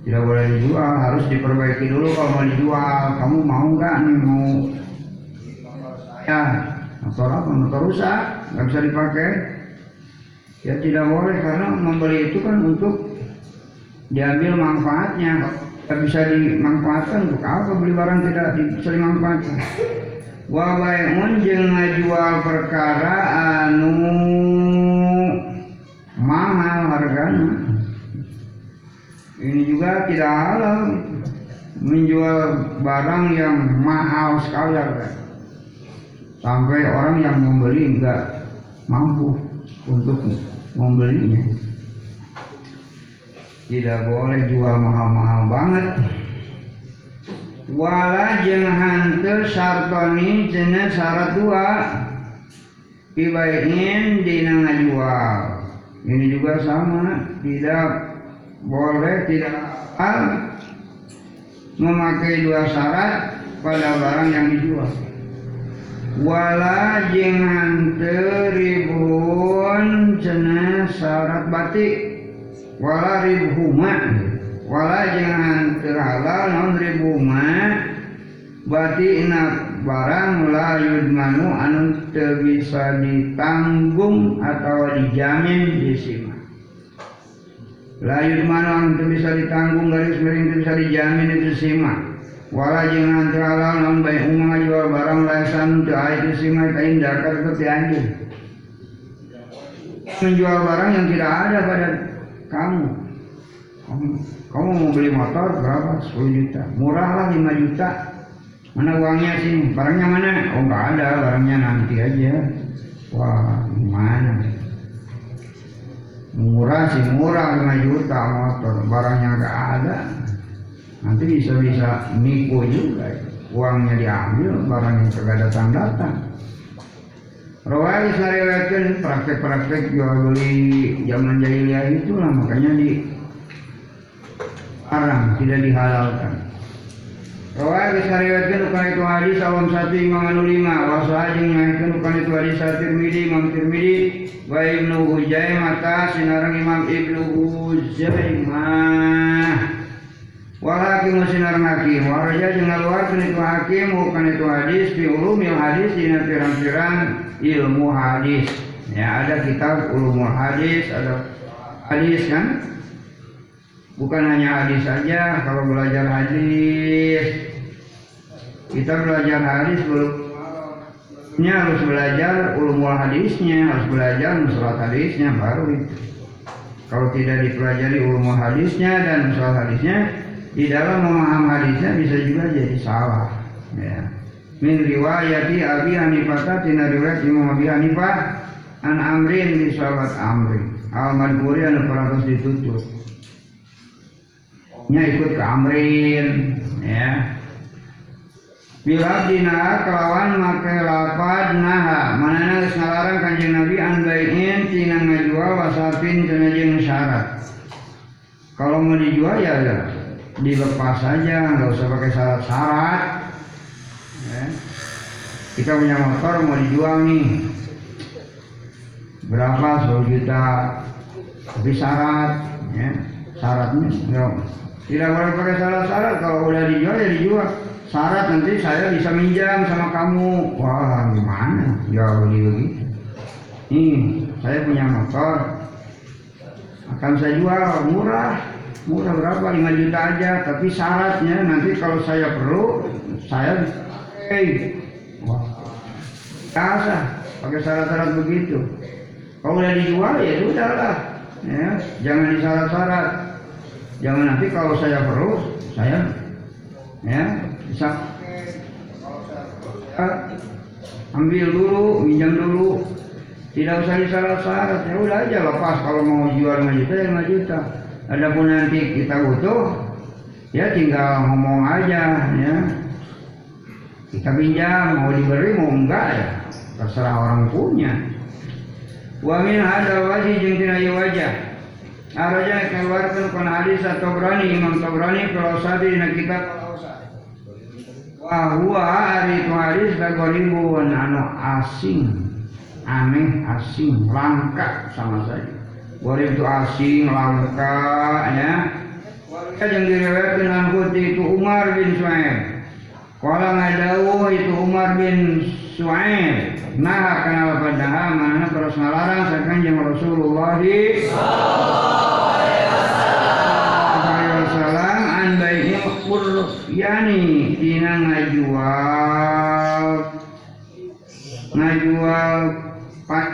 tidak boleh dijual harus diperbaiki dulu kalau mau dijual. Kamu mau nggak nih mau? Ya motor apa? Motor rusak nggak bisa dipakai. Ya tidak boleh karena membeli itu kan untuk diambil manfaatnya tidak bisa dimanfaatkan untuk apa beli barang tidak bisa dimanfaatkan wa bai'un jeung ngajual perkara anu mahal harganya. Ini juga tidak halal. Menjual barang yang mahal sekali harga. Sampai orang yang membeli enggak mampu untuk membelinya tidak boleh jual mahal-mahal banget. Wala jeung hanteu sartoni cenah syarat dua. Ibain dina ngajual. Ini juga sama. Tidak boleh tidak hal memakai dua syarat pada barang yang dijual. Wala jeung hanteu ribun cenah syarat batik wala ribhuma wala jangan terhalal non ribhuma berarti inak barang la yudmanu anu teu bisa ditanggung atau dijamin disima la yudmanu anu teu bisa ditanggung garis miring teu bisa dijamin itu sima wala jangan terhalal non baik umang jual barang lasan teu aya itu sima tain dakar teu menjual barang yang tidak ada pada kamu. Kamu, kamu mau beli motor berapa? 10 juta. Murah lah 5 juta. Mana uangnya sih barangnya mana? Oh nggak ada. Barangnya nanti aja. Wah gimana? Murah sih murah. 5 juta motor. Barangnya nggak ada. Nanti bisa-bisa nipu juga. Uangnya diambil barangnya kagak datang datang Rawai sariwayatkan praktek-praktek jual beli zaman jahiliyah itulah makanya di haram tidak dihalalkan. Rawai sariwayatkan bukan itu hadis awam satu imam anu lima wasaha jeung nyaitkeun bukan itu hadis Tirmidzi imam Tirmidzi wa Ibnu mata sinarang imam Ibnu Huzaimah Walakin sinar hakim waraja jeung ngaluarkeun itu hakim bukan itu hadis fi ulumil hadis dina pirang-pirang ilmu hadis. Ya ada kitab ulumul hadis, ada hadis kan? Bukan hanya hadis saja, kalau belajar hadis kita belajar hadis belum harus belajar ulumul hadisnya, harus belajar musalat hadisnya baru itu. Kalau tidak dipelajari ulumul hadisnya dan musalat hadisnya, di dalam memaham hadisnya bisa juga jadi salah ya min riwayati Abi Hanifah tina riwayat Imam Abi Hanifah an Amrin di sahabat Amri al madhuri anu peratus ditutup. Nya ikut ke Amrin ya. Bila dina kelawan make lapad naha. Manana ngalarang Kanjeng Nabi an baiin tina ngajual wasapin tina syarat. Kalau mau dijual ya, ya. Dilepas saja nggak usah pakai syarat-syarat. Ya. kita punya motor mau dijual nih berapa 10 juta tapi syarat ya? Syaratnya enggak tidak boleh pakai syarat-syarat. Kalau udah dijual ya dijual. Syarat nanti saya bisa minjam sama kamu. Wah gimana? Ya begitu nih saya punya motor. Akan saya jual. Murah. Murah berapa? 5 juta aja. Tapi syaratnya nanti kalau saya perlu saya hey. Wah. Biasa pakai syarat-syarat begitu kalau udah dijual ya sudah lah. Ya jangan disyarat-syarat. Jangan nanti kalau saya perlu saya ya bisa. Ambil dulu minjam dulu. Tidak usah disyarat-syarat ya udah aja lepas. Kalau mau jual 5 juta ya 5 juta. Adapun nanti kita butuh, ya tinggal ngomong aja ya. Kita pinjam, mau diberi mau enggak ya, terserah orang punya. Wa min hada wajih jeung tina wajah. Araja keluarkan kana hadis atau berani Imam Tabrani kalau sabi dina kitab Wa huwa ari hadis kagoribun anu asing, aneh asing, langka sama saja. Warib itu asing, langka, ya. Warib yang diriwayatkan anhu itu Umar bin Su'aib. Kala ngadawu itu Umar bin Su'aib. Nah, kenal pada mana terus ngalarang sekan yang Rasulullah Wasallam an yani tina ngajual ngajual pak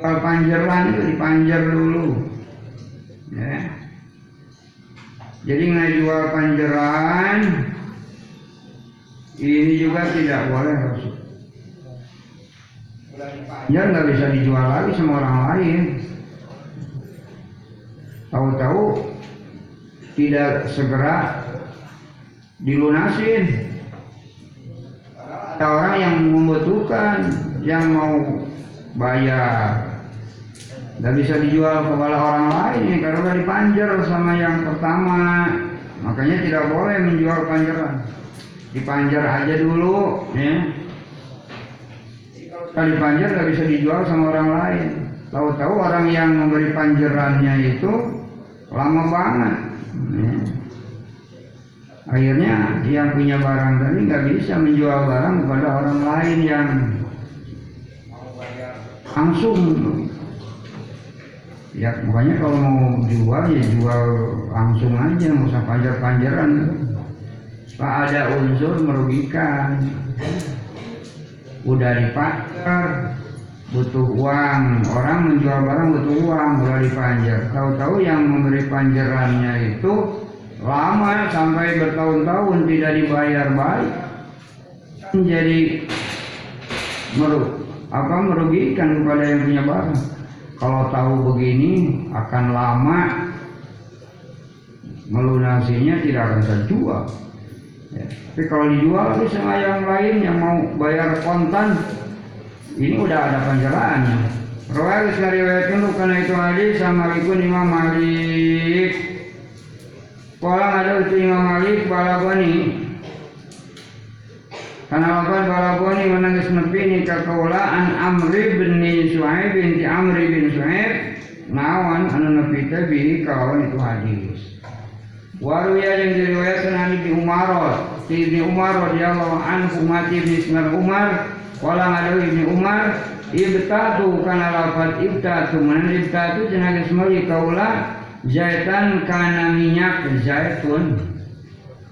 kalau panjeran itu dipanjer dulu. Ya. Jadi ngajual panjeran ini juga tidak boleh Rasul. ya nggak bisa dijual lagi sama orang lain. Tahu-tahu tidak segera dilunasin. Ada orang yang membutuhkan yang mau bayar nggak bisa dijual kepada orang lain karena dipanjer sama yang pertama. Makanya tidak boleh menjual panjeran. Dipanjer aja dulu ya. Kalau dipanjer nggak bisa dijual sama orang lain. Tahu-tahu orang yang memberi panjerannya itu lama banget ya. akhirnya yang punya barang tadi nggak bisa menjual barang kepada orang lain yang langsung ya makanya kalau mau jual ya jual langsung aja nggak usah panjar-panjaran Pak ada unsur merugikan. Udah dipanjar butuh uang. Orang menjual barang butuh uang udah dipanjar tahu-tahu yang memberi panjarannya itu lama sampai bertahun-tahun tidak dibayar. Baik. Menjadi meru apa merugikan kepada yang punya barang kalau tahu begini akan lama melunasinya tidak akan terjual. Ya. tapi kalau dijual lagi sama yang lain yang mau bayar kontan ini udah ada panjaraannya Rawal riwayatkan karena itu hadis sama ikut Imam Malik. Kala ada itu Imam Malik balabani karena apa balabani menangis nepi ni kakaulaan Amri bin Suhaib binti Amri bin Suhaib nawan anu nepi tabi kawan itu hadis Waruya yang diriwayatkan an Ibnu Umar, Ibnu Umar radhiyallahu anhu mati Ismail Umar, kala ada Ibnu Umar, ibtatu kana lafat ibtatu, mana ibtatu jenenge semali kaula zaitan kana minyak zaitun.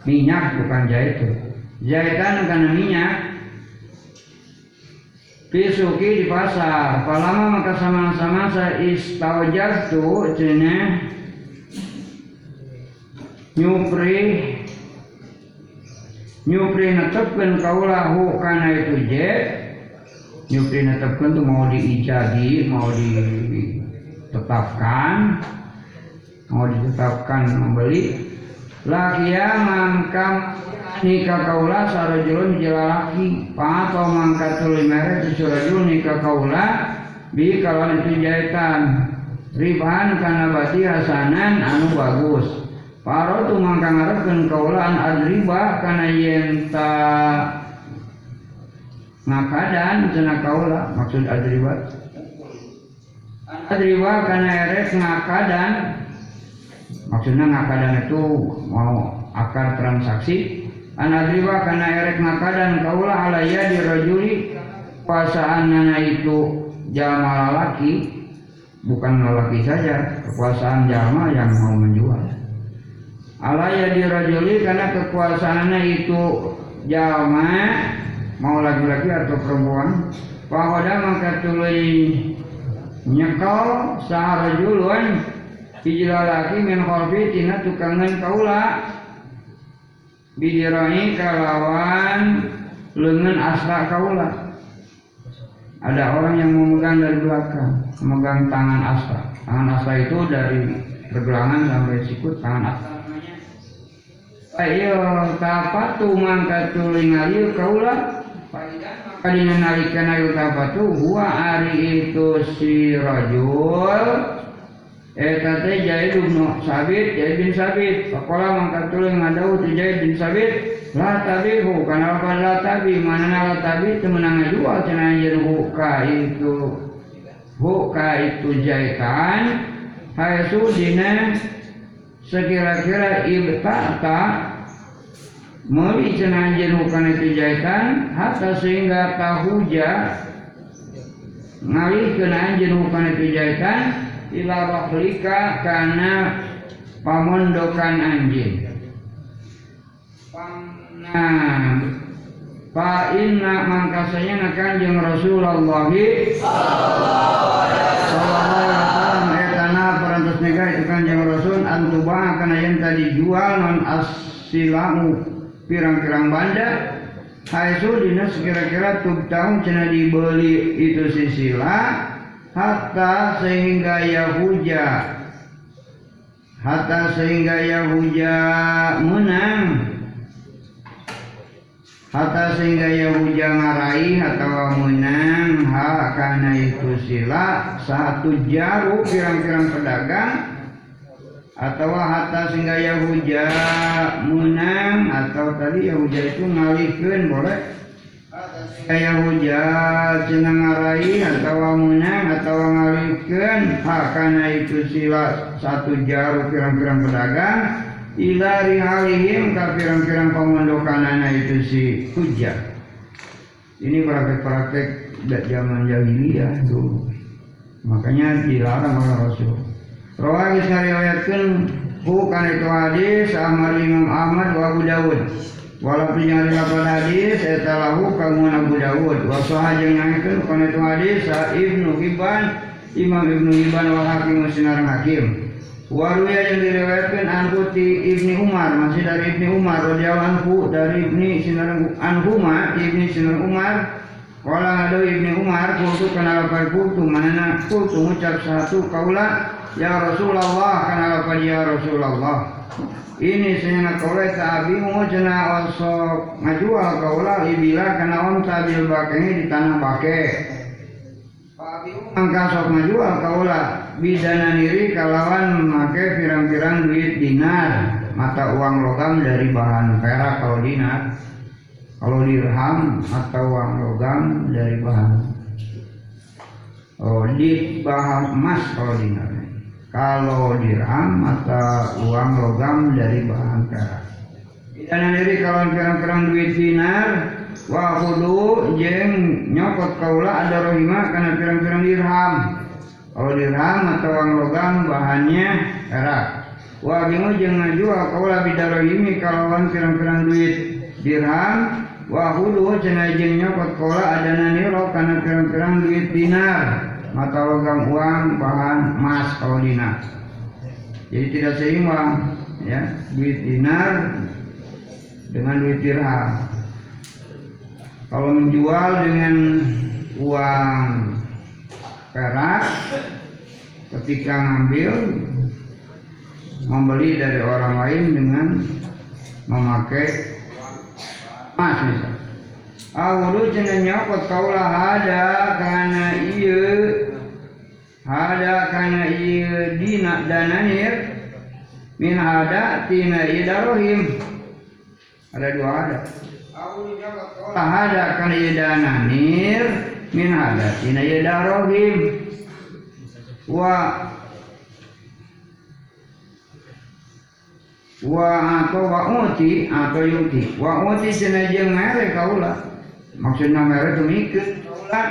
Minyak bukan zaitun. Zaitan kana minyak. Pisuki di pasar, palama maka sama-sama saya istaujar tu jeneh nyupri. Nyupri netepkan kaulahu karena itu je. Nyupri netepkan itu mau diijadi mau ditetapkan. Mau ditetapkan membeli. Lakia mangkam nikah kaula sarajulun jelalaki atau mangkat tuli merek sarajul nikah kaula. Bi kalau itu jahitan. Ribahan karena bati hasanan anu bagus. Paro tu mangka ngarepkeun kaulaan adriba kana yen ta ngakadan cenah kaula. Maksud adriba adriba kana erek ngakadan. Maksudnya ngakadan itu mau akar transaksi an adriba kana erek ngakadan kaula alaya dirajuli nana itu jama lalaki bukan lelaki saja kekuasaan jama yang mau menjual. Alaya dirajuli karena kekuasaannya itu jama mau laki-laki atau perempuan. Pahoda maka tuli nyekal saharajulun laki min khalfi tina tukangan kaula bidirani kalawan lengan asla kaula. Ada orang yang memegang dari belakang memegang tangan asla tangan asla itu dari pergelangan sampai sikut tangan asla ayo tapatu mangka tuling ayu kaula. Kadina nalikeun ayu tapatu huwa ari itu si rajul eta teh Zaid bin Sabit Zaid bin Sabit. Pakola mangka tuling ngadau tu Zaid bin Sabit. La tabihu kana apa la tabi? Mana la tabi teu meunang ngajual cenah anjeun hu ka itu. Hu ka itu jaitan hayasu dina sekira-kira ibta'ta meuli cenah anjeun hukana itu jahitan hatta sehingga tahuja ngalih kena anjeun hukana itu jahitan ila rahlika kana pamondokan anjeun Nah, Fa inna mangkasanya kanjeng Rasulullah. Sallallahu alaihi wasallam etana negara itu kanjeng Rasul antubah kana yang tadi jual non asilamu pirang-pirang banda. Haisu dinas kira-kira tahun cina dibeli itu sisila hatta sehingga Yahuja hatta sehingga Yahuja menang. Hatta sehingga Yahuja ngarai atau menang. Ha karena itu sila satu jaru pirang-pirang pedagang. Atau hatta sehingga Yahuja menang. Atau tadi Yahuja itu ngalihkan boleh Yahuja cina ngarai atau menang atau ngalihkan karena itu sila satu jaru pirang-pirang pedagang ila rihalihim ka pirang-pirang pemondokanana itu si hujah ini praktek-praktek zaman jahiliyah dulu makanya dilarang oleh Rasul. Rawahis ngariwayatkan bukan itu hadis Ahmad Imam Ahmad wa Abu Dawud Walaupun yang lapan hadis Eta lahu kagungan Abu Dawud. Wasoha yang nyangkan bukan itu hadis Ibnu Hibban Imam Ibnu Hibban wa Hakim Sinar Hakim. Waruya yang diriwayatkan anhu ti Ibni Umar Masih dari Ibni Umar Radiyallahu anhu dari Ibni Sinar Anhuma Ibni Sinar Umar Kala ngadu Ibni Umar Kultu kenal kultu Mana kultu ngucap satu kaula Ya Rasulullah kana lafaz ya Rasulullah ini sehingga tabi mau cenah osok ngajual kaula ibila kana onta bil bakenge di tanah bake. Angka sok ngajual kaula bidana niri kalawan memakai pirang-pirang duit dinar mata uang logam dari bahan perak kalau dinar. Kalau dirham atau uang logam dari bahan. Oh di bahan emas kalau dinar kalau dirham atau uang logam dari bahan perak. Dan diri kalau pirang-pirang duit dinar wa kudu jeng nyokot kaula ada rohima karena pirang-pirang dirham. Kalau dirham atau uang logam bahannya perak. Wa bingu jeng ngajual kaula bidarohimi kalau pirang-pirang duit dirham wa kudu jeng nyokot kaula ada naniro karena pirang-pirang duit dinar mata logam uang bahan emas kalau dinar jadi tidak seimbang ya. Duit dinar dengan duit dirham. Kalau menjual dengan uang perak ketika ngambil membeli dari orang lain dengan memakai emas misalnya Awudu cenah nyokot kaulah ada karena iya ada karena iya dina dananir min ada tina idarohim. Ada dua ada Awudu nyokot kaulah ada karena iya dananir min ada tina idarohim. Wa wa atau wa uti atau yuti. Wa uti cenah jeung mere kaulah maksudnya mereka itu mikir kaulah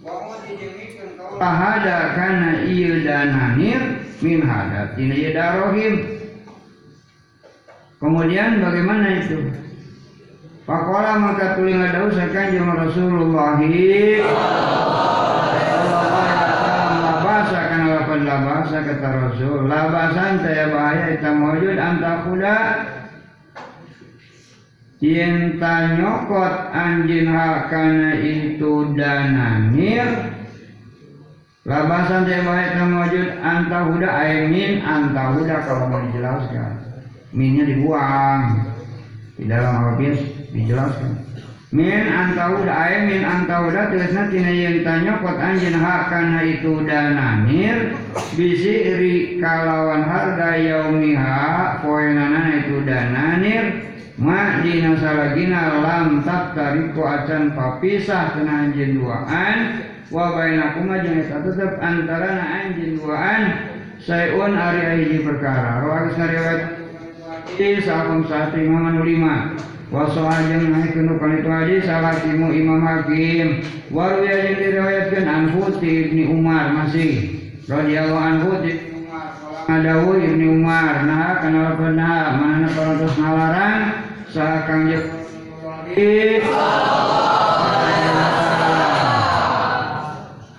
wa uti jeung mikir kaulah hada kana ieu dananir min hada tina ieu darohim kemudian bagaimana itu? Pakola maka tuling ada usahakan jemaah Rasulullah. Labasa kana lapan labasa kata Rasul. Labasan saya bahaya kita mawujud anta kuda cinta nyokot anjin hakana itu dananir labasan saya bahaya kita mawujud anta huda min anta huda kalau mau dijelaskan. Minnya dibuang. Di dalam habis dijelaskan. Min antauda ay min antauda tulisna tina yang tanya kot anjin hak kana itu dananir bisi ri kalawan harga yaumiha poenana itu dananir ma dina salagina lam tak tariku acan papisah kena anjin duaan. Wa bainakuma jeung eta antara anjin duaan. Sayun ari hiji perkara. Rawat sariwayat. Sakum satu imam lima Wasohan yang naik kenu itu hadis salah timu Imam Hakim. Waru yang diriwayatkan anhu ti Ibni Umar masih. Radhiyallahu anhu ti Ngadawu Ibni Umar. Nah kenal pernah mana parantos ngalarang saha kang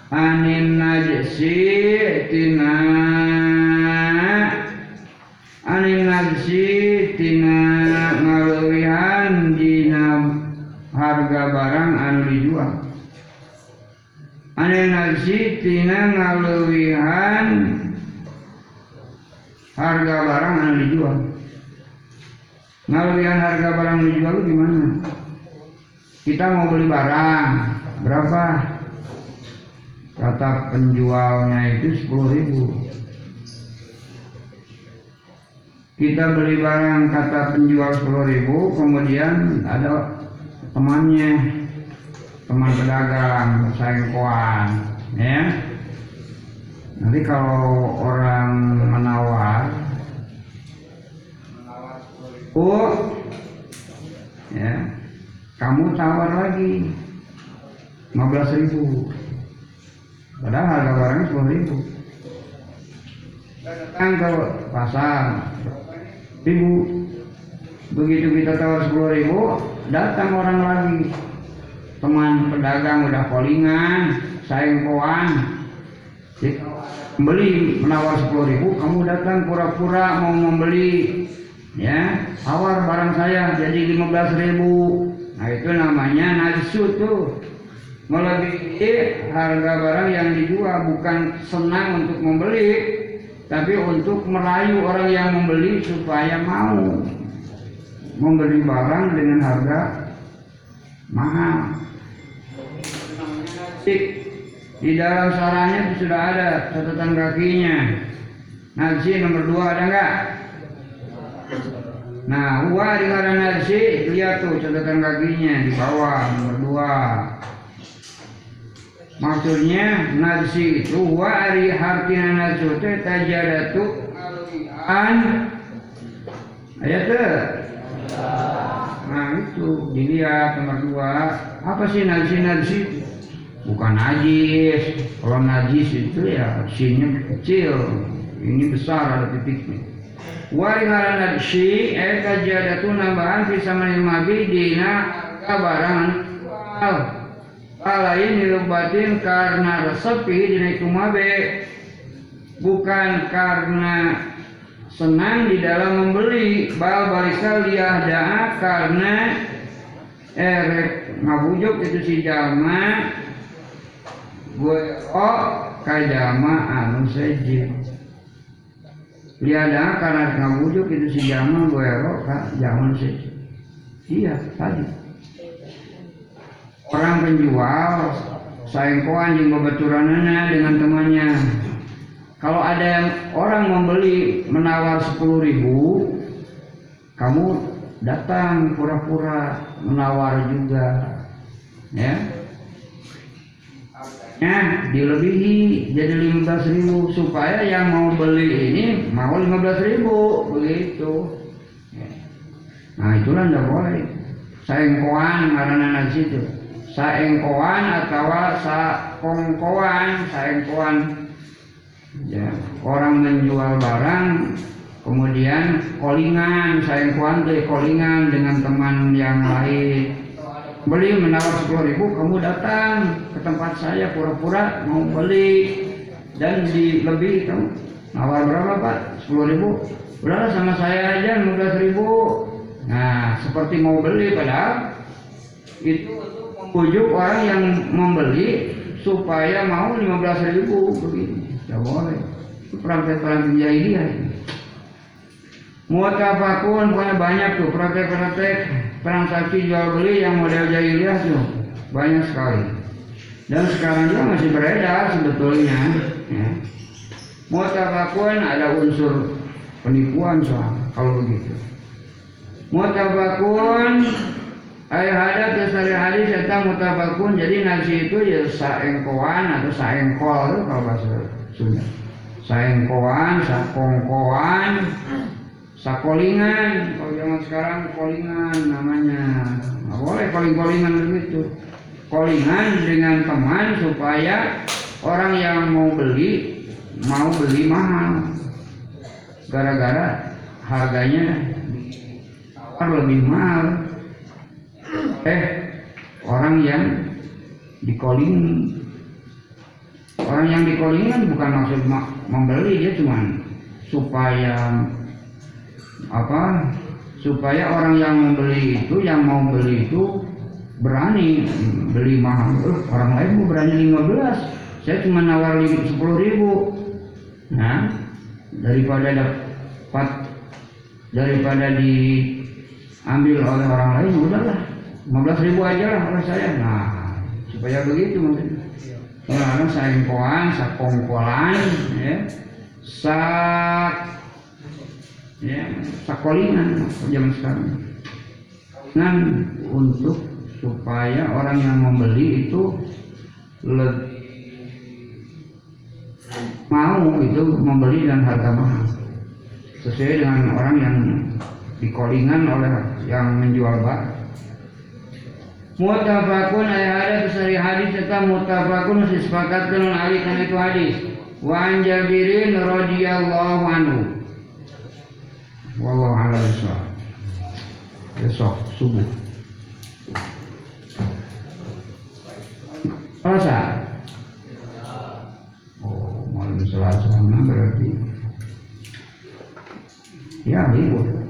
Anin najsi tina. Anin najsi tina. Ngaluwihan dina dijual. Ane nasi tina ngaluwihan harga barang anu dijual ngaluwihan harga barang dijual gimana? Kita mau beli barang berapa? Kata penjualnya itu sepuluh ribu. Kita beli barang kata penjual sepuluh ribu kemudian ada temannya teman pedagang saingkoan ya. Nanti kalau orang menawar oh ya kamu tawar lagi 15 ribu. Padahal harga barangnya 10 ribu. Datang ke pasar ribu. Begitu kita tawar 10 ribu datang orang lagi. Teman pedagang udah kolingan saing koan membeli menawar 10 ribu kamu datang pura-pura mau membeli ya tawar barang saya jadi 15 ribu. Nah itu namanya nafsu tuh. Melebihi harga barang yang dijual bukan senang untuk membeli tapi untuk merayu orang yang membeli supaya mau. Membeli barang dengan harga mahal. Di dalam saranya itu sudah ada catatan kakinya. Nasi nomor dua ada enggak nah huwa di karena nasi lihat tuh catatan kakinya di bawah nomor dua. Maksudnya nasi itu huwa ari hartina nasu teh tajadatu an ayat tuh Nah itu dilihat nomor dua. Apa sih najis najis? Bukan najis. Kalau najis itu ya sinnya kecil. Ini besar ada titiknya Wariharan najsi eh kajadatu nambahan bisa menimabi dina kabaran. Jual lain dilubatin karena resepi dina itu mabe. Bukan karena senang di dalam membeli. Bal balikal daa karena eh ngabujuk itu si jalma gue oh kajama anu seji liada karena ngabujuk itu si jalma gue oh jaman seji iya tadi orang penjual sayang anjing bebeturanana dengan temannya kalau ada yang orang membeli menawar sepuluh ribu, kamu datang pura-pura menawar juga, ya. Ya, dilebihi jadi lima belas ribu supaya yang mau beli ini mau lima belas ribu begitu. Ya. Nah itulah tidak boleh. Saengkoan karena nasi itu. Saengkoan atau sakongkoan, saengkoan ya orang menjual barang kemudian kolingan saya kuantai kolingan dengan teman yang lain beli menawar sepuluh ribu kamu datang ke tempat saya pura-pura mau beli. Dan di lebih kamu nawar berapa pak? sepuluh ribu? Udahlah sama saya aja lima belas ribu. Nah seperti mau beli padahal itu untuk orang yang membeli supaya mau lima belas ribu begitu tidak boleh. Itu praktek-praktek jahiliyah. Muatafakun pokoknya banyak tuh praktek-praktek transaksi jual beli yang model jahiliyah tuh banyak sekali. Dan sekarang juga masih beredar sebetulnya. Ya. Muatafakun ada unsur penipuan soal kalau begitu. Muatafakun Ayah hadat dasari hadis serta mutabakun jadi nasi itu ya saengkoan atau saengkol kalau bahasa sudah saengkoan, sakongkoan, sakolingan. Kalau zaman sekarang kolingan namanya. Nggak boleh koling-kolingan begitu. Kolingan dengan teman supaya orang yang mau beli mau beli mahal. Gara-gara harganya lebih mahal. Eh, orang yang dikoling Orang yang dikolingan bukan maksud membeli dia cuma supaya apa? Supaya orang yang membeli itu yang mau beli itu berani beli mahal. Uh, orang lain mau berani 15 saya cuma nawar 10 ribu. Nah daripada dapat daripada diambil oleh orang lain udahlah. 15 ribu aja lah oleh saya. Nah supaya begitu maksudnya. Orang saingkoan sakongkolan ya. Sak ya sakolingan zaman sekarang nah untuk supaya orang yang membeli itu lebih mau itu membeli dengan harga mahal sesuai dengan orang yang dikolingan oleh yang menjual barang Mutafakun ayat ada besari hadis serta mutafakun disepakatkan alih karena itu hadis. Wa an Jabirin radhiyallahu anhu. Wallahu a'lam. Besok subuh. Selasa. Oh, malam Selasa berarti? Ya libur.